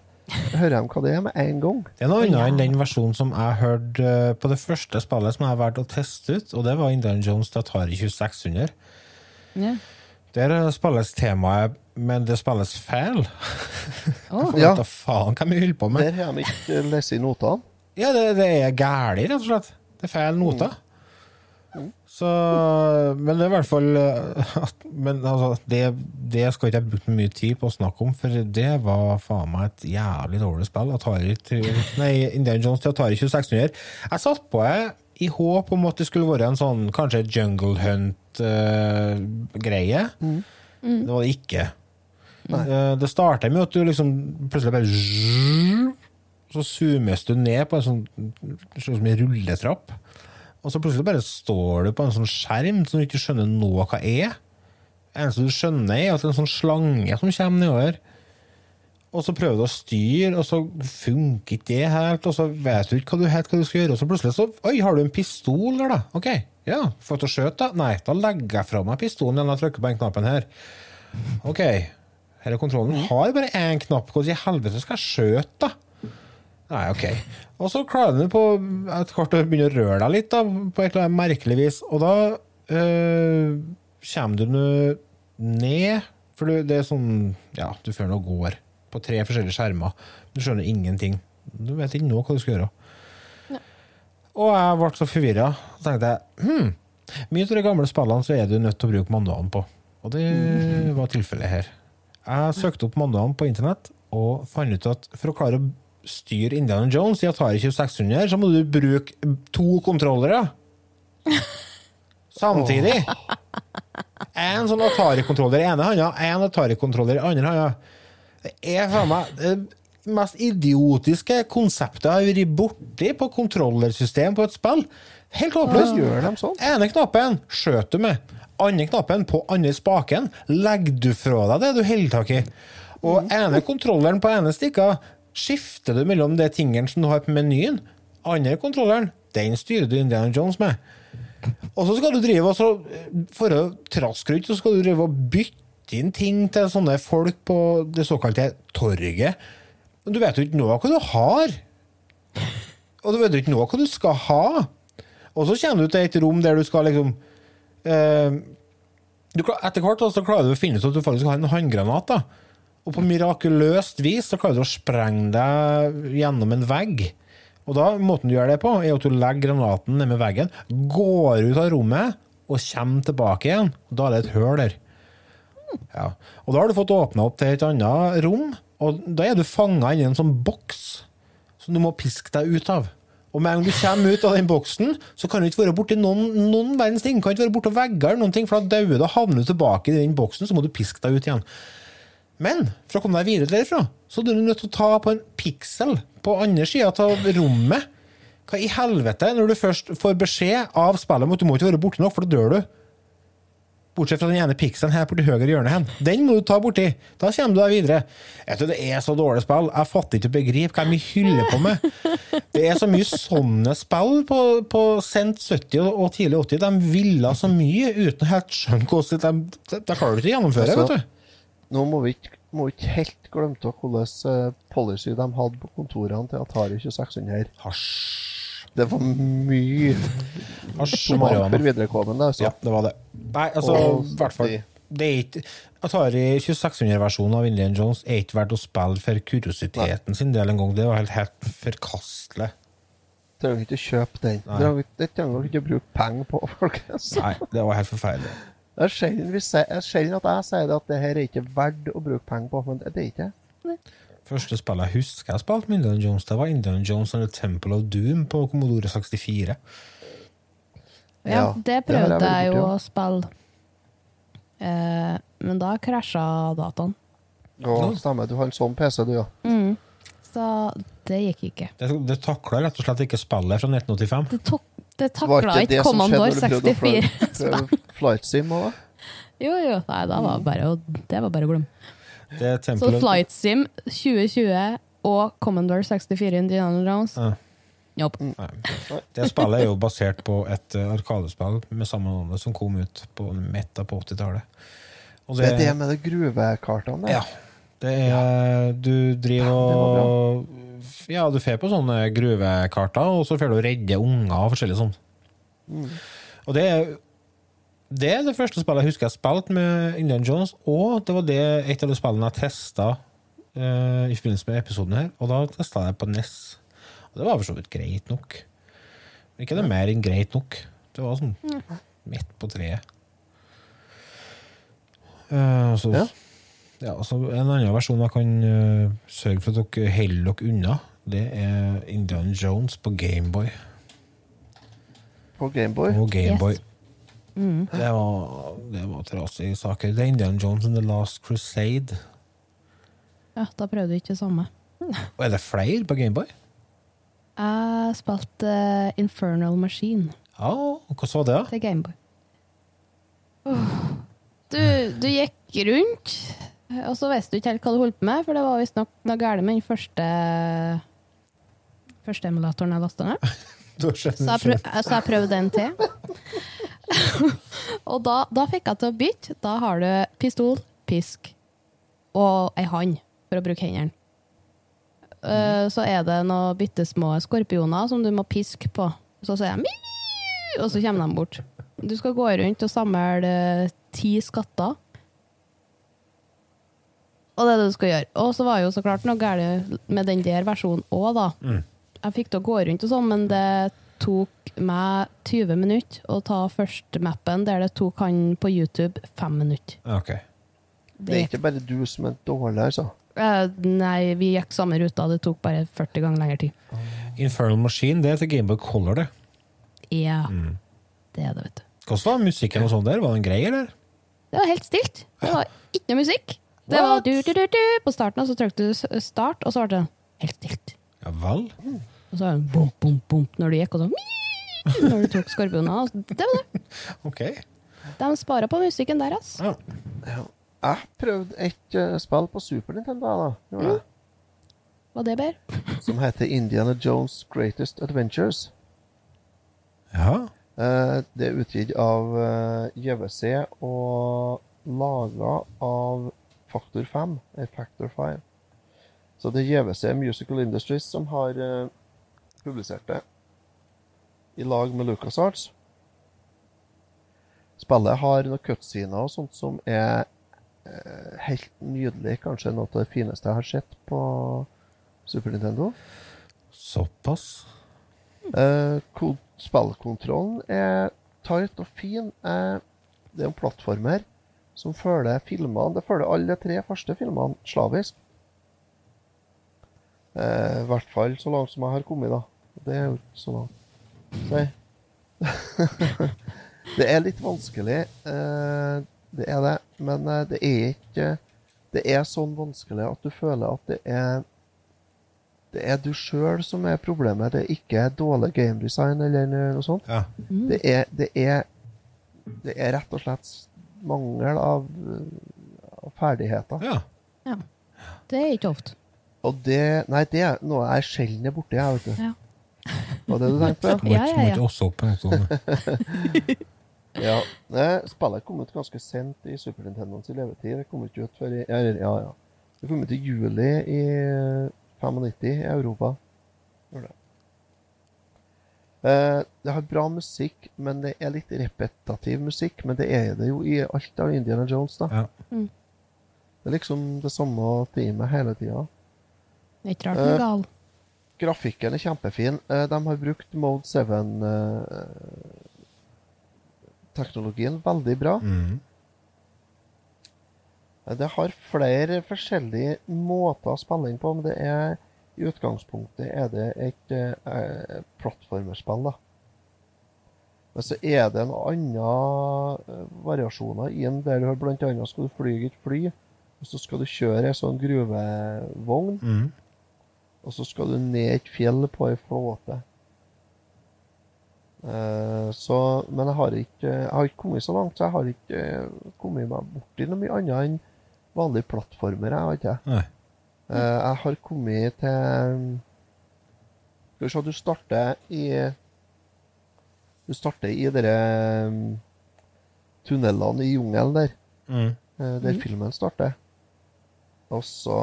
Speaker 1: hører de hva det er med en gang.
Speaker 2: Det er noe annet enn den versjonen som jeg hørte eh, på det første spillet som jeg har valgt å teste ut, og det var Indian Jones Datari Atari 2600.
Speaker 3: Ja.
Speaker 2: Der spilles temaet, men det spilles feil. Oh.
Speaker 1: Ja.
Speaker 2: vet faen hva vi holder på med.
Speaker 1: Der har de ikke lest i notene.
Speaker 2: Ja, det, det er gærlig, rett og slett. Det er feil noter. Så Men det er i hvert fall eh, at, Men altså, det, det skal ikke jeg bruke mye tid på å snakke om, for det var faen meg et jævlig dårlig spill. Atari nei, Indiana Jones til Atari 2600. Jeg satt på det i håp om at det skulle være en sånn kanskje Jungle Hunt-greie. Det var det ikke. Eh, Det starter med at du liksom plutselig bare Så zoomes du ned på en sånn sånn som en rulletrapp. Og så plutselig bare står du på en sånn skjerm som du ikke skjønner noe hva er. Det eneste du skjønner, er at det er en sånn slange som kommer nedover. Og så prøver du å styre, og så funker ikke det helt, og så vet du ikke hva du, helt hva du skal gjøre, og så plutselig så Oi, har du en pistol der, da? OK, ja, får du skjøte, da? Nei, da legger jeg fra meg pistolen igjen og trykker på den knappen her. OK, her er kontrollen. Har bare én knapp, hvordan i helvete skal jeg skjøte, da? Nei, OK. Og så klarer du på et kort å begynne å røre deg litt, da, på et eller annet merkelig vis, og da øh, kommer du nå ned, for det er sånn Ja, du føler nå går på tre forskjellige skjermer. Du skjønner ingenting. Du vet ikke nå hva du skal gjøre. Og jeg ble så forvirra. Så tenkte jeg hm, mye av de gamle spillene så er du nødt til å bruke manualen på. Og det var tilfellet her. Jeg søkte opp mandagene på internett og fant ut at for å klare å styre Indiana Jones i Atari 2600, så må du bruke to kontrollere. Samtidig. En sånn Atari-kontroller i ene handa, en Atari-kontroller i andre handa. Det er faen meg det mest idiotiske konseptet jeg har vært borti på kontrollersystem på et spill. Helt håpløst.
Speaker 1: Ja, sånn?
Speaker 2: Ene knappen skjøt du med. Andre knappen på andre spaken legger du fra deg det du holder tak i. Og ene kontrolleren på ene stikka skifter du mellom de tingene som du har på menyen. Andre kontrolleren, den styrer du Indiana Jones med. Og så skal du drive og så, For å traske rundt, så skal du drive og bytte inn ting til sånne folk på det såkalte torget. Men du vet jo ikke noe av hva du har. Og du vet jo ikke noe av hva du skal ha. Og så kommer du til et rom der du skal liksom eh, du, Etter hvert så klarer du å finne ut at du faktisk har en håndgranat. da. Og på mirakuløst vis så klarer du å sprenge deg gjennom en vegg. Og da, måten du gjør det på, er at du legger granaten ned med veggen, går ut av rommet og kommer tilbake igjen. Og da er det et høl der. Ja. Og da har du fått åpna opp til et annet rom, og da er du fanga inni en sånn boks som du må piske deg ut av. Og med en gang du kommer ut av den boksen, så kan du ikke være borti noen, noen verdens ting. Du kan ikke være borti vegger noen ting, for da dauer du og havner tilbake i den boksen, så må du piske deg ut igjen. Men for å komme deg videre derifra, så er du nødt til å ta på en piksel på andre sida av rommet. Hva i helvete, når du først får beskjed av spillet om at du må ikke være borte nok, for da dør du. Bortsett fra den ene pikselen her borti høyre hjørne. hen. Den må du ta borti. Da kommer du deg videre. Du, Det er så dårlig spill. Jeg fatter ikke å begripe hva de hyller på med. Det er så mye sånne spill på, på sent 70- og tidlig 80. De ville så mye uten helt skjønne hvordan de, de, de klarer ikke å gjennomføre.
Speaker 1: Altså,
Speaker 2: vet du.
Speaker 1: Nå må vi ikke, må ikke helt glemme hvordan eh, policy de hadde på kontorene til Atari 2600 her. Det var mye for viderekommende, altså.
Speaker 2: Ja, det var det. Nei, altså, i hvert fall det er ikke, Atari 2600-versjonen av Indiana Jones er ikke verdt å spille for kuriositeten sin del en gang. Det var helt, helt forkastelig.
Speaker 1: Trenger ikke kjøpe den.
Speaker 2: Nei.
Speaker 1: Det trenger dere ikke å bruke penger på, folkens.
Speaker 2: Nei, det var helt forferdelig.
Speaker 1: Det er sjelden at jeg sier det at det her er ikke verdt å bruke penger på, men det er ikke.
Speaker 2: Første spillet jeg husker jeg spilte med Indiana Jones, det var Indiana Jones and the Temple of Doom på Commodore 64.
Speaker 3: Ja, det prøvde jeg jo å spille. Eh, men da krasja dataen.
Speaker 1: ja. Stemmer. Du har en sånn PC, du, ja.
Speaker 3: Mm. Så det gikk ikke.
Speaker 2: Det, det takla rett og slett ikke spillet fra 1985.
Speaker 3: Det, tok, det takla
Speaker 1: ikke
Speaker 3: Commandor
Speaker 1: å
Speaker 3: 64.
Speaker 1: prøve- prøve- Flight Sim òg, da?
Speaker 3: Jo, jo. Nei, det var bare, det var bare å glemme.
Speaker 2: Det er
Speaker 3: Så Flight Sim 2020 og Commodore 64 Indiana Jones.
Speaker 2: Ja.
Speaker 3: Jobb.
Speaker 2: Nei. Det spillet er jo basert på et eh, arkadespill med samme navn som kom ut på Meta på 80-tallet. Og
Speaker 1: Det er det med de gruvekartene.
Speaker 2: Ja. Det er Du driver og Ja, du får på sånne gruvekarter, og så får du redde unger og forskjellig sånn.
Speaker 1: Mm.
Speaker 2: Og det er det er det første spillet jeg husker jeg spilte med Indian Jones, og det var det et av de spillene jeg testa uh, i forbindelse med episoden her, og da testa jeg på NES. Og det var for så vidt greit nok. Men ikke det mer enn greit nok. Det var sånn midt på treet. Uh, så, ja. så en annen versjon jeg kan uh, sørge for at dere holder dere unna, det er Indian Jones på Gameboy.
Speaker 1: På Gameboy?
Speaker 2: På Gameboy.
Speaker 3: Mm.
Speaker 2: Det var, det var trasige saker. Det er Indian Jones and The Last Crusade.
Speaker 3: Ja, da prøvde du ikke det samme.
Speaker 2: Og er det flere på Gameboy?
Speaker 3: Jeg spilte uh, Infernal Machine
Speaker 2: Ja, Hvordan var det?
Speaker 3: til Gameboy. Du, du gikk rundt, og så visste du ikke helt hva du holdt på med, for det var visstnok noe galt med den første første emulatoren jeg lasta ned. Så jeg, prøv, så jeg prøvde en til. og da, da fikk jeg til å bytte. Da har du pistol, pisk og ei hand for å bruke hendene. Uh, så er det noen bitte små skorpioner som du må piske på. Så sier jeg «Miau», og så kommer de bort. Du skal gå rundt og samle uh, ti skatter. Og det er det du skal gjøre. Og så var jo så klart noe galt med den der versjonen òg, da.
Speaker 2: Mm.
Speaker 3: Jeg fikk til å gå rundt og sånn, men det tok meg 20 minutter å ta første mappen, der det tok han på YouTube fem minutter.
Speaker 2: Ok.
Speaker 1: Det er ikke bare du som er dårlig, altså.
Speaker 3: Uh, nei, vi gikk samme ruta, det tok bare 40 ganger lengre tid.
Speaker 2: Infernal Machine, det er til Gameboy Color, det.
Speaker 3: Ja,
Speaker 2: Mm.
Speaker 3: det er det, vet du.
Speaker 2: Hvordan var musikken og sånn der? Var den grei, eller?
Speaker 3: Det var helt stilt. Det var ikke noe musikk. Det var du, du, du, du på starten, og så trykte du start, og så ble det helt stilt.
Speaker 2: Ja vel?
Speaker 3: Og så bom, bom, bom når du gikk, og så mii, når du tok skorpioner. Det var det.
Speaker 2: Ok.
Speaker 3: De sparer på musikken der, ass.
Speaker 2: Ja.
Speaker 1: Jeg prøvde et uh, spill på Super Nintendo, da. gjorde jeg.
Speaker 3: Var det bedre?
Speaker 1: Som heter Indiana Jones Greatest Adventures.
Speaker 2: Ja.
Speaker 1: Uh, det er utgitt av eh, JVC og laga av Faktor 5, eller Factor 5. Så det er JVC Musical Industries som har eh, publisert det i lag med LucasArts. Spillet har noen cutscener og sånt som er eh, helt nydelig. Kanskje noe av det fineste jeg har sett på Super Nintendo.
Speaker 2: Såpass?
Speaker 1: Eh, spillkontrollen er tight og fin. Eh, det er en plattformer som følger filmene. Det følger alle de tre første filmene slavisk. Eh, I hvert fall så langt som jeg har kommet, da. Det er jo ikke så langt. Si. det er litt vanskelig, eh, det er det. Men eh, det er ikke Det er sånn vanskelig at du føler at det er det er du sjøl som er problemet. Det er ikke dårlig game design eller noe sånt.
Speaker 2: Ja.
Speaker 1: Det, er, det, er, det er rett og slett mangel av, av ferdigheter.
Speaker 2: Ja.
Speaker 3: Ja. Det er ikke ofte.
Speaker 1: Og det Nei, det er noe jeg sjelden er borti, jeg, vet du.
Speaker 3: Ja.
Speaker 1: Var det du tenkte på?
Speaker 2: Må ikke- ja. også opp sånn.
Speaker 1: ja. Spillet kom ut ganske sent i Super Nintendos levetid. Det kom ikke ut før i Ja, ja. ja. Det kom ut i juli i 95 i Europa. Gjorde det. Eh, det har bra musikk, men det er litt repetativ musikk. Men det er det jo i alt av Indiana Jones, da.
Speaker 2: Ja.
Speaker 3: Mm.
Speaker 1: Det er liksom det samme teamet hele tida.
Speaker 3: Det er ikke rart den er
Speaker 1: Eh,
Speaker 3: gal.
Speaker 1: Grafikken er kjempefin. Eh, De har brukt Mode 7-teknologien veldig bra.
Speaker 2: Mm.
Speaker 1: Eh, Det har flere forskjellige måter å spille inn på, men det er i utgangspunktet er det et eh, plattformerspill. da. Men så er det noen andre eh, variasjoner i den, der du annet skal du fly et fly, og så skal du kjøre en sånn gruvevogn,
Speaker 2: Mm.
Speaker 1: Og så skal du ned et fjell på ei flåte. Eh, så, men jeg har, ikke, jeg har ikke kommet så langt, så jeg har ikke eh, kommet meg borti noe mye annet enn vanlige plattformer. Jeg har ikke.
Speaker 2: Nei.
Speaker 1: Eh, jeg har kommet til Skal vi se, du starter i Du starter i um, tunnelene i jungelen der.
Speaker 2: Mm.
Speaker 1: Der filmen starter. Og så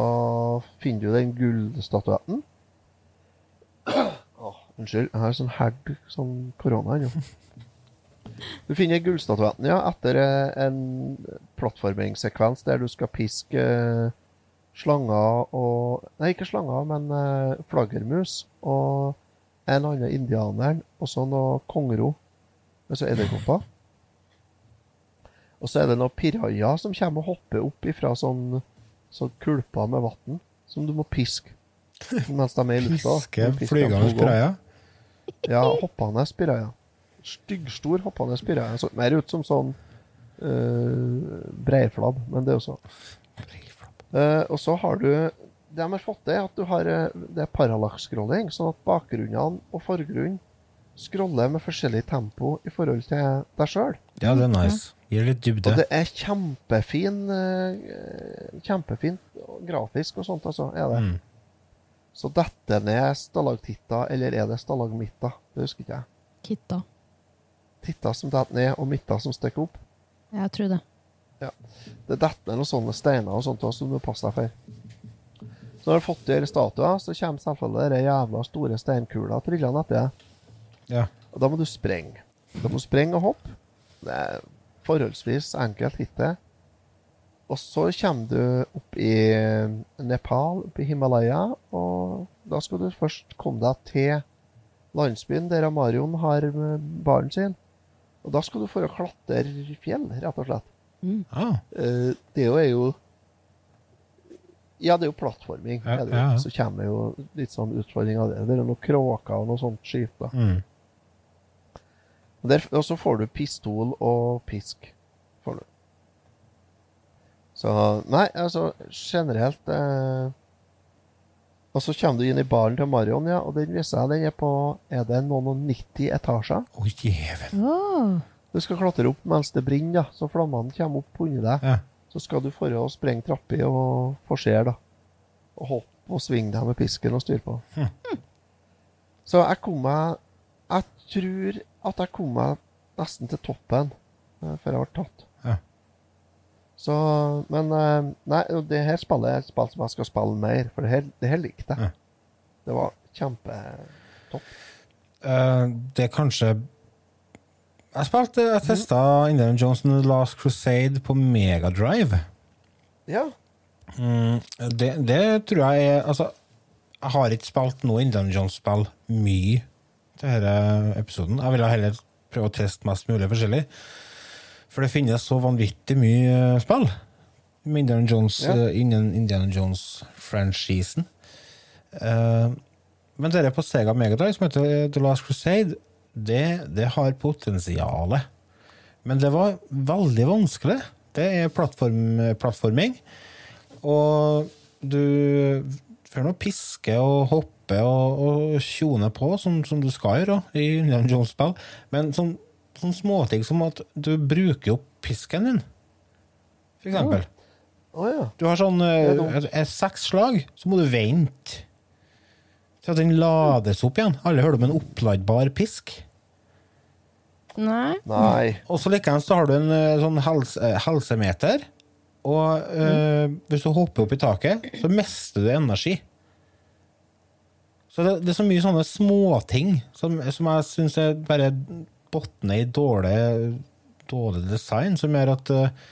Speaker 1: finner du den gullstatuetten. Oh, unnskyld, jeg har sånn herd sånn korona ennå. Du finner gullstatuetten, ja, etter eh, en plattformingssekvens der du skal piske eh, slanger og Nei, ikke slanger, men eh, flaggermus og en annen indianeren, og så noe kongero, altså edderkopper. Og så er det noen pirajaer som kommer og hopper opp ifra sånn, sånn kulper med vann, som du må piske mens de er i lufta.
Speaker 2: Piske flygende piraja?
Speaker 1: Ja, hoppende piraja. Styggstor hoppende piraja. Så mer ut som sånn uh, breiflabb, men det er jo sånn Eh, og så har du Det de har fått til, er at du har eh, det er parallax-scrolling, sånn at bakgrunnene og forgrunnen scroller med forskjellig tempo i forhold til deg sjøl.
Speaker 2: Ja, det er nice. Gir litt dybde.
Speaker 1: Og det er kjempefin eh, Kjempefint grafisk og sånt, altså. Er det.
Speaker 2: Mm.
Speaker 1: Så dette ned stalaktitter, eller er det stalagmitter? Det husker ikke jeg.
Speaker 3: Kitta.
Speaker 1: Titter som detter ned, og midter som stikker opp.
Speaker 3: Jeg tror det.
Speaker 1: Ja. Det detter ned noen sånne steiner og sånt som du må passe deg for. Så når du har fått til statuen, så kommer selvfølgelig de jævla store steinkula trillende etter deg.
Speaker 2: Ja.
Speaker 1: Og da må du sprenge. Da må du sprenge og hoppe. Det er forholdsvis enkelt hittil. Og så kommer du opp i Nepal, opp i Himalaya, og da skal du først komme deg til landsbyen der Marion har barnet sin. Og da skal du for å klatre fjell, rett og slett.
Speaker 2: Ah.
Speaker 1: Eh, det er jo Ja, det er jo plattforming.
Speaker 2: Ja, ja, ja.
Speaker 1: Så kommer det jo litt sånn utfordring av det. Det er noen kråker og noe sånt skit. da.
Speaker 2: Mm.
Speaker 1: Og der- Og så får du pistol og pisk. Får du. Så Nei, altså generelt eh, Og så kommer du inn i baren til Marion, ja, og den viser jeg den er på Er det noen og 90 etasjer?
Speaker 2: Å, jævel.
Speaker 3: Åh.
Speaker 1: Du skal klatre opp mens det brenner, da, så flammene kommer opp under deg.
Speaker 2: Ja.
Speaker 1: Så skal du for å sprenge trapper og forsere, da. Og hoppe og svinge deg med pisken og styre på. Så jeg kom meg Jeg tror at jeg kom meg nesten til toppen uh, før jeg ble tatt.
Speaker 2: Ja.
Speaker 1: Så Men uh, Nei, det her spillet er et spill som jeg skal spille mer, for det her, det her likte jeg. Det var kjempetopp.
Speaker 2: Uh, det er kanskje Jeg spilte, jeg testa Indiana Jones Johnson The Last Crusade på Megadrive.
Speaker 1: Ja.
Speaker 2: Mm, det, det tror jeg er Altså, jeg har ikke spilt noe Indiana Jones-spill mye til denne episoden. Jeg ville heller prøve å teste mest mulig forskjellig. For det finnes så vanvittig mye eh, spill Jones
Speaker 1: Ja.
Speaker 2: eh, innen Indiana Jones-franchisen. Uh, men det på Sega Megadrive, som heter The Last Crusade, det, det har potensialet. Men det var veldig vanskelig. Det er plattform, plattforming. Og du får nå piske og hoppe og, og tjone på, som, som du skal gjøre i Indiana Jones-spill. Men sånn, sånn småting som at du bruker opp pisken din, for eksempel.
Speaker 1: Å ja.
Speaker 2: Du har sånn eh, seks slag, så må du vente til at den lades opp igjen. Alle hører om en oppladbar pisk.
Speaker 3: Nei.
Speaker 1: Nei.
Speaker 2: Og så likeens så har du en eh, sånn helse, eh, helsemeter. Og eh, hvis du hopper opp i taket, så mister du energi. Så det, det er så mye sånne småting som, som jeg syns er bare botner i dårlig, dårlig design, som gjør at uh,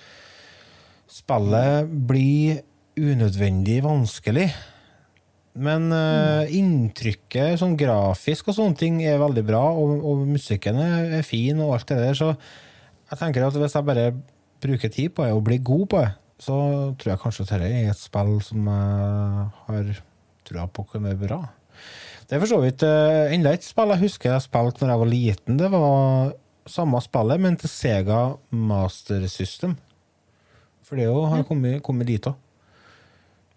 Speaker 2: spillet blir unødvendig vanskelig. Men uh, inntrykket sånn grafisk og sånne ting er veldig bra, og, og musikken er, fin og alt det der, så jeg tenker at hvis jeg bare bruker tid på det og blir god på det, så tror jeg kanskje dette er et spill som jeg har trua på kan være bra. Det er for så vidt uh, enda et spill jeg husker jeg spilte når jeg var liten. Det var samme spillet, men til Sega Master System. For det jo har kommet, kommet dit òg.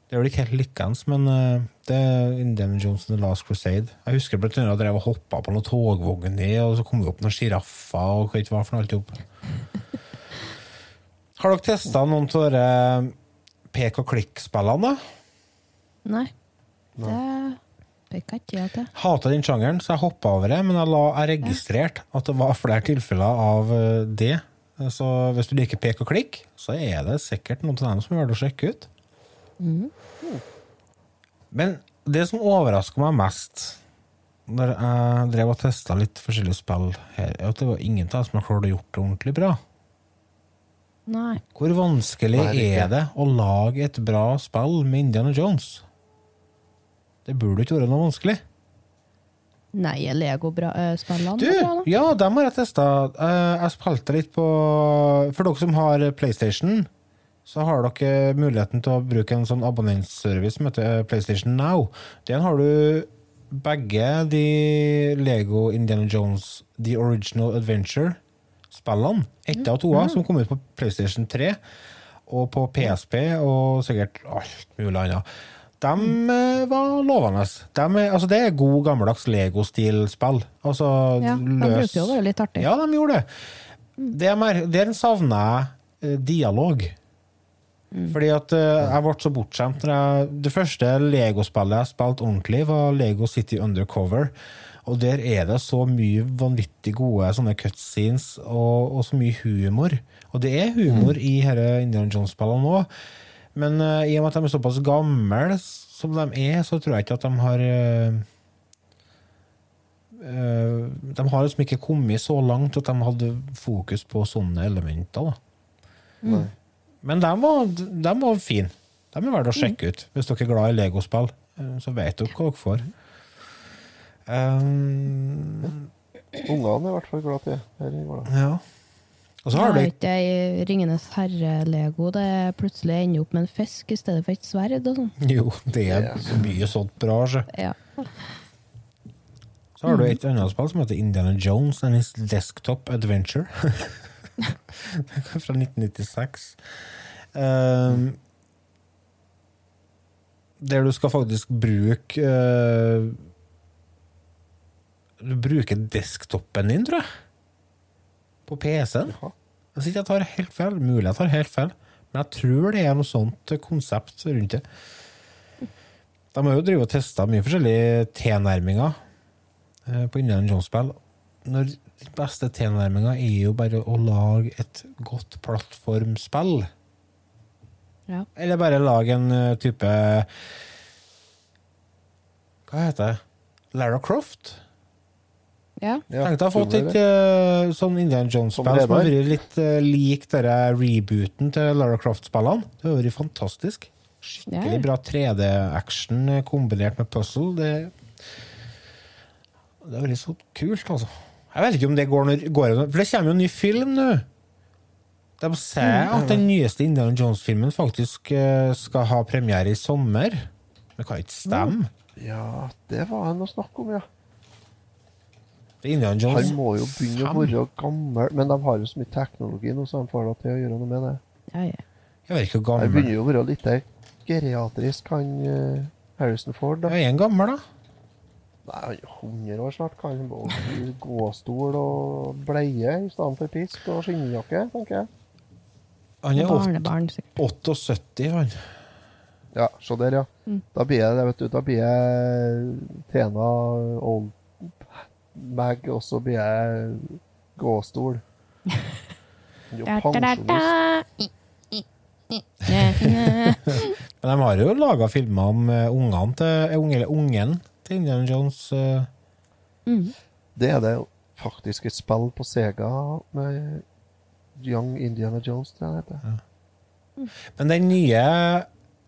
Speaker 2: Det er vel ikke helt lykkende, men eh, det er Indiana Jones and The Last Crusade. Jeg husker blant annet at jeg drev og hoppa på noen togvogner, og så kom det opp noen sjiraffer og hva vet var for noe alt i. Har dere testa noen av disse pek og klikk-spillene? da?
Speaker 3: Nei. Det
Speaker 2: Hata den sjangeren, så jeg hoppa over det, men jeg, la, jeg registrerte at det var flere tilfeller av eh, det. Så hvis du liker pek og klikk, så er det sikkert noen av dem som er verdt å sjekke ut.
Speaker 3: Mhm.
Speaker 2: Men det som overraska meg mest når jeg drev og testa litt forskjellige spill her, er at det var ingen av dem som har klart å gjort det ordentlig bra.
Speaker 3: Nei.
Speaker 2: Hvor vanskelig
Speaker 1: Nei, det er
Speaker 2: er det å lage et bra spill med Indiana Jones? Det burde ikke være noe vanskelig.
Speaker 3: Nei, Lego-spillene
Speaker 2: Du,
Speaker 3: bra,
Speaker 2: ja, dem har jeg testa. Jeg spilte litt på For dere som har PlayStation, så har dere muligheten til å bruke en sånn abonnentservice som heter eh, PlayStation Now. Den har du begge de Lego Indiana Jones The Original Adventure-spillene. Ett av toa, som kom ut på PlayStation 3, og på PSP, og sikkert alt mulig annet. De eh, var lovende. De, altså, det er god, gammeldags Lego-stil-spill. Altså,
Speaker 3: Ja, de
Speaker 2: løs
Speaker 3: bruker jo å være litt artig.
Speaker 2: Ja, de gjorde det. Det er mer- Der savna jeg dialog. dialog. Fordi at eh, jeg ble så bortskjemt. Det første Lego-spillet jeg spilte ordentlig, var Lego City Undercover. Og der er det så mye vanvittig gode sånne cutscenes og, og så mye humor. Og det er humor i disse Indiana Jones-spillene òg. Men uh, i og med at de er såpass gamle som de er, så tror jeg ikke at de har uh, uh, De har liksom ikke kommet så langt at de hadde fokus på sånne elementer.
Speaker 1: Nei.
Speaker 2: Men de var, de var fine. De er verdt å sjekke ut. Hvis dere er glad i legospill, så vet dere hva dere får. Um,
Speaker 1: Ungene er i hvert fall glad til i går,
Speaker 2: ja. Og så har du
Speaker 3: ikke ei Ringenes herre-lego det plutselig ender opp med en fisk i stedet for et sverd og sånn.
Speaker 2: Jo, det er så mye sånt bra. Så.
Speaker 3: Ja.
Speaker 2: Så har du et annet spill som heter Indiana Jones and His Desktop Adventure. Fra 1996. Um, der du skal faktisk bruke uh, Du bruker desktopen din, tror jeg. På PC-en. Hvis ikke jeg tar helt feil. Mulig jeg tar helt feil. Men jeg tror det er noe sånt konsept rundt det. De har jo drevet og testa mye forskjellige tilnærminger eh, på Indiana Jones-spill. Når Den beste tilnærminga er jo bare å lage et godt plattformspill.
Speaker 3: Ja.
Speaker 2: Eller bare lage en eh, type Hva heter det? Lara Croft?
Speaker 3: Ja.
Speaker 2: Tenk deg å ha fått et eh, sånn Indiana Jones-spill
Speaker 1: Som
Speaker 2: som har vært litt uh, lik denne rebooten til Lara Croft-spillene. Det har vært fantastisk. Skikkelig
Speaker 3: Ja.
Speaker 2: bra 3D-action eh, kombinert med puzzle. Det, det har vært så kult, altså. Jeg vet ikke om det går, når, går For det kommer jo en ny film nå. De sier
Speaker 1: Mm.
Speaker 2: at den nyeste Indiana Jones-filmen faktisk uh, skal ha premiere i sommer. Det kan ikke stemme.
Speaker 1: Ja, det var han noe snakk om, ja.
Speaker 2: Er Jones
Speaker 1: Han må jo begynne å være gammel, men de har jo så mye teknologi nå, så de får da til å gjøre noe med det.
Speaker 3: Ja, ja.
Speaker 2: Jeg vet ikke hvor
Speaker 1: Han begynner jo å være litt geriatrisk, han eh, Harrison Ford. da.
Speaker 2: Ja, Er han gammel, da?
Speaker 1: Nei, han er jo 100 år snart. Kan han gå gåstol og bleie i stedet for pisk og skinnjakke, tenker jeg.
Speaker 2: Han er
Speaker 3: 8,
Speaker 2: 78, han.
Speaker 1: Ja, se der, ja.
Speaker 3: Mm.
Speaker 1: Da blir jeg vet du. Da blir jeg Tena Old Mag, og så blir jeg gåstol. Jo pensjonist.
Speaker 2: Men de har jo laga filmer om eh, ungene til, eh, unge, eller ungen til Indiana Jones. Mm.
Speaker 1: Det er det faktisk et spill på Sega med Young Indiana Jones, tror jeg det heter.
Speaker 2: Men den nye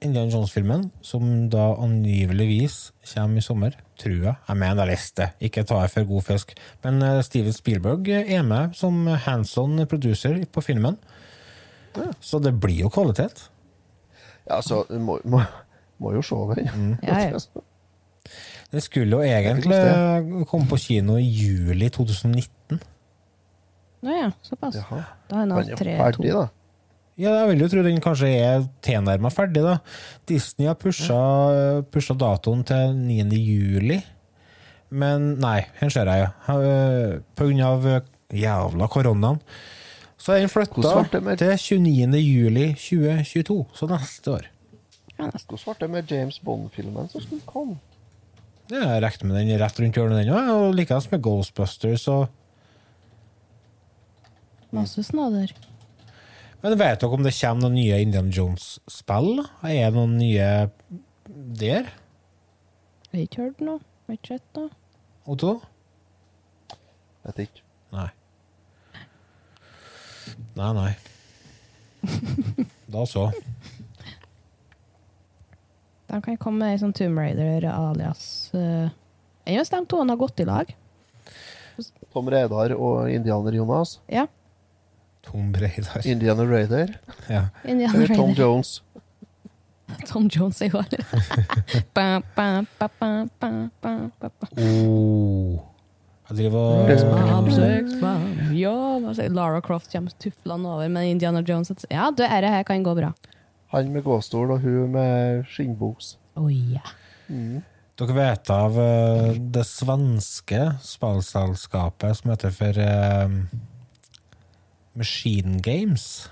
Speaker 2: Indiana Jones-filmen, som da angiveligvis kommer i sommer, tror jeg Jeg mener jeg leste det, ikke ta jeg for god fisk. Men eh, Steven Spielberg er med som hands on producer på filmen. Så det blir jo kvalitet.
Speaker 1: Ja, altså, du må, må, må jo se den.
Speaker 3: Ja, ja.
Speaker 2: Den skulle jo egentlig komme på kino i juli 2019.
Speaker 3: Nå ja, såpass.
Speaker 1: Jaha.
Speaker 3: Da er tre
Speaker 1: ferdig, da.
Speaker 2: Ja, jeg vil jo tro den kanskje er tilnærma ferdig, da. Disney har pusha, pusha datoen til 9. juli. Men nei, her ser jeg, jo. Eh, På grunn av eh, jævla koronaen. Så er den flytta til 29. juli 2022, så neste år.
Speaker 1: Hvordan ble det med James Bond-filmen som skulle komme?
Speaker 2: Ja, Jeg regner med den rett rundt hjørnet, den òg. Og likeens med Ghostbusters og
Speaker 3: Masse snadder.
Speaker 2: Men vet dere om det kommer noen nye Indian Jones-spill? Er det noen nye der?
Speaker 3: Jeg har ikke hørt noe. Jeg har ikke sett noe.
Speaker 2: Otto?
Speaker 1: Vet ikke.
Speaker 2: Nei. Nei, nei. Da så.
Speaker 3: De kan komme med ei sånn Tomb Raider alias uh, Enn hvis de to har gått i lag.
Speaker 1: Tom Reidar og Indianer Jonas.
Speaker 3: Ja.
Speaker 2: Tom Breidar.
Speaker 1: Indiana Raider.
Speaker 2: Ja.
Speaker 3: Indiana
Speaker 1: Eller Tom
Speaker 3: Raider.
Speaker 1: Jones.
Speaker 3: Tom Jones i år. ba, ba, ba, ba, ba, ba, ba, ba.
Speaker 2: Oh. Jeg driver
Speaker 3: Sex
Speaker 2: og.
Speaker 3: Ja, hva sier- Lara Croft kommer tuflende over med Indiana Jones. Ja, du, dette her kan gå bra.
Speaker 1: Han med gåstol og hun med skinnbuks.
Speaker 3: Å ja.
Speaker 1: Mm.
Speaker 2: Dere vet av eh, det svenske spillselskapet som heter for eh, Machine Games.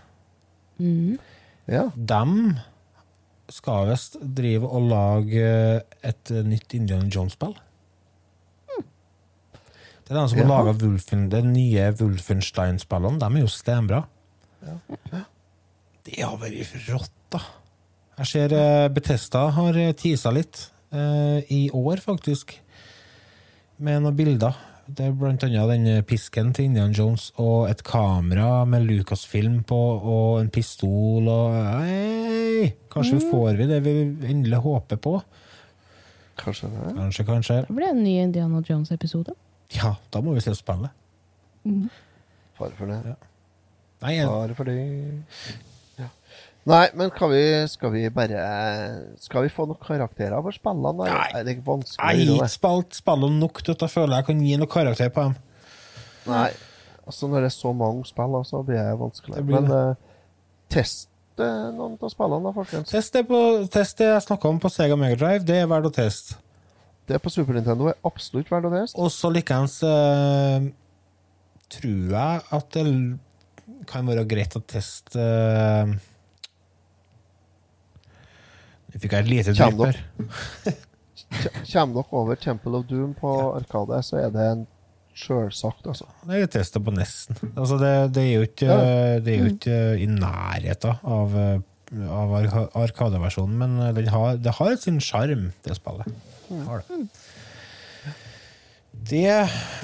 Speaker 3: Mm.
Speaker 1: Ja.
Speaker 2: De skal visst drive og lage et eh, nytt Indian Jones-spill. Det er de som har
Speaker 1: Jaha.
Speaker 2: laga de nye Wolfenstein-spillene. De er jo stenbra. Det har vært rått, da. Jeg ser eh, Betesta har tisa litt eh, i år, faktisk. Med noen bilder. Det er blant annet den pisken til Indian Jones og et kamera med Lucasfilm på og en pistol og Hei! Kanskje får vi det vi endelig håper på.
Speaker 1: Kanskje det.
Speaker 2: Kanskje, kanskje.
Speaker 3: Det blir en ny Indiana Jones-episode.
Speaker 2: Ja, da må vi se spillet.
Speaker 1: Fare for det.
Speaker 2: Nei, jeg,
Speaker 1: Fare for det. Nei, men kan vi, skal vi bare Skal vi få noen karakterer for spillene? Nei.
Speaker 2: Nei,
Speaker 1: det er vanskelig
Speaker 2: jeg har ikke spilt spillene nok til at jeg føler jeg kan gi noen karakter på dem.
Speaker 1: Nei. Altså, når det er så mange spill, så blir det vanskelig.
Speaker 2: Det blir
Speaker 1: Men eh, test eh, noen av spillene, da, folkens.
Speaker 2: Test det, på, test det jeg snakka om på Sega Megadrive. Det er verdt å teste.
Speaker 1: Det på Super Nintendo er absolutt verdt å teste.
Speaker 2: Og så likeens uh, tror jeg at det kan være greit å teste eh, Nå fikk et lite drypp her.
Speaker 1: Kommer dere over Temple of Doom på Arkade, så er det en sjølsagt, altså.
Speaker 2: Det er testa på nesten. Altså det, det er jo ikke,
Speaker 1: Ja.
Speaker 2: det er jo ikke i nærheten av, av arka- Arkadeversjonen, men den har, det har sin sjarm, det spillet. Det Har det. Det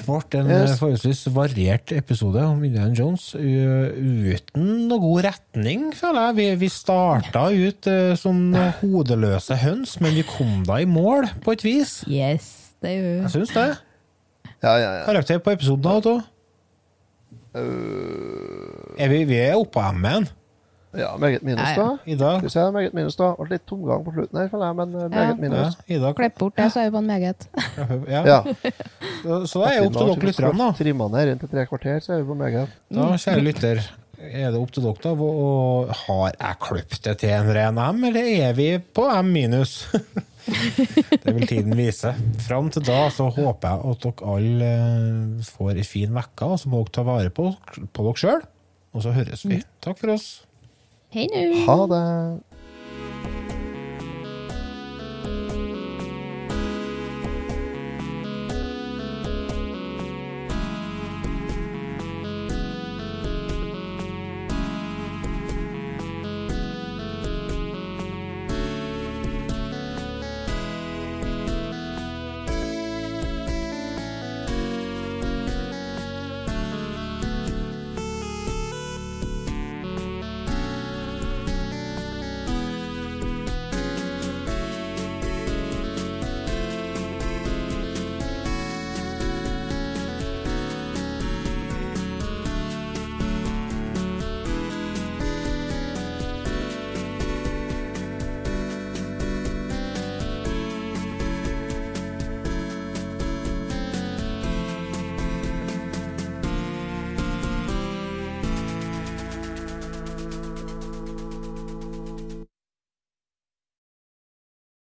Speaker 2: ble en
Speaker 1: Yes.
Speaker 2: eh, forholdsvis variert episode om Indiana Jones uten noe god retning, føler jeg. Vi, vi starta ut uh, som hodeløse høns, men vi kom da i mål, på et vis.
Speaker 3: Yes, det er jo
Speaker 2: Jeg syns det.
Speaker 1: Ja, ja, ja.
Speaker 2: Karakter på episoden, da, Otto?
Speaker 1: Uh...
Speaker 2: Er vi, vi er oppå M-en
Speaker 1: ja, meget minus, da.
Speaker 3: ja.
Speaker 2: i dag.
Speaker 1: Skal vi se, meget minus, da. Ble litt tomgang på slutten her, føler jeg, men eh,
Speaker 3: Ja.
Speaker 1: meget minus.
Speaker 2: Ja, Ida
Speaker 3: Klipp bort det, så er vi på en meget.
Speaker 2: Ja.
Speaker 1: Ja.
Speaker 2: Så, da er det opp til dere lytterne, da.
Speaker 1: Trimma ned inn til tre kvarter, så er vi på meget.
Speaker 2: Da, kjære lytter, er det opp til dere, da? Og har jeg klippet det til en ren M, eller er vi på M minus? det vil tiden vise. Fram til da så håper jeg at dere alle eh, får ei en fin uke, og så må dere ta vare på, på dere sjøl. Og så høres vi. Takk for oss.
Speaker 3: Hei nå!
Speaker 1: Ha det.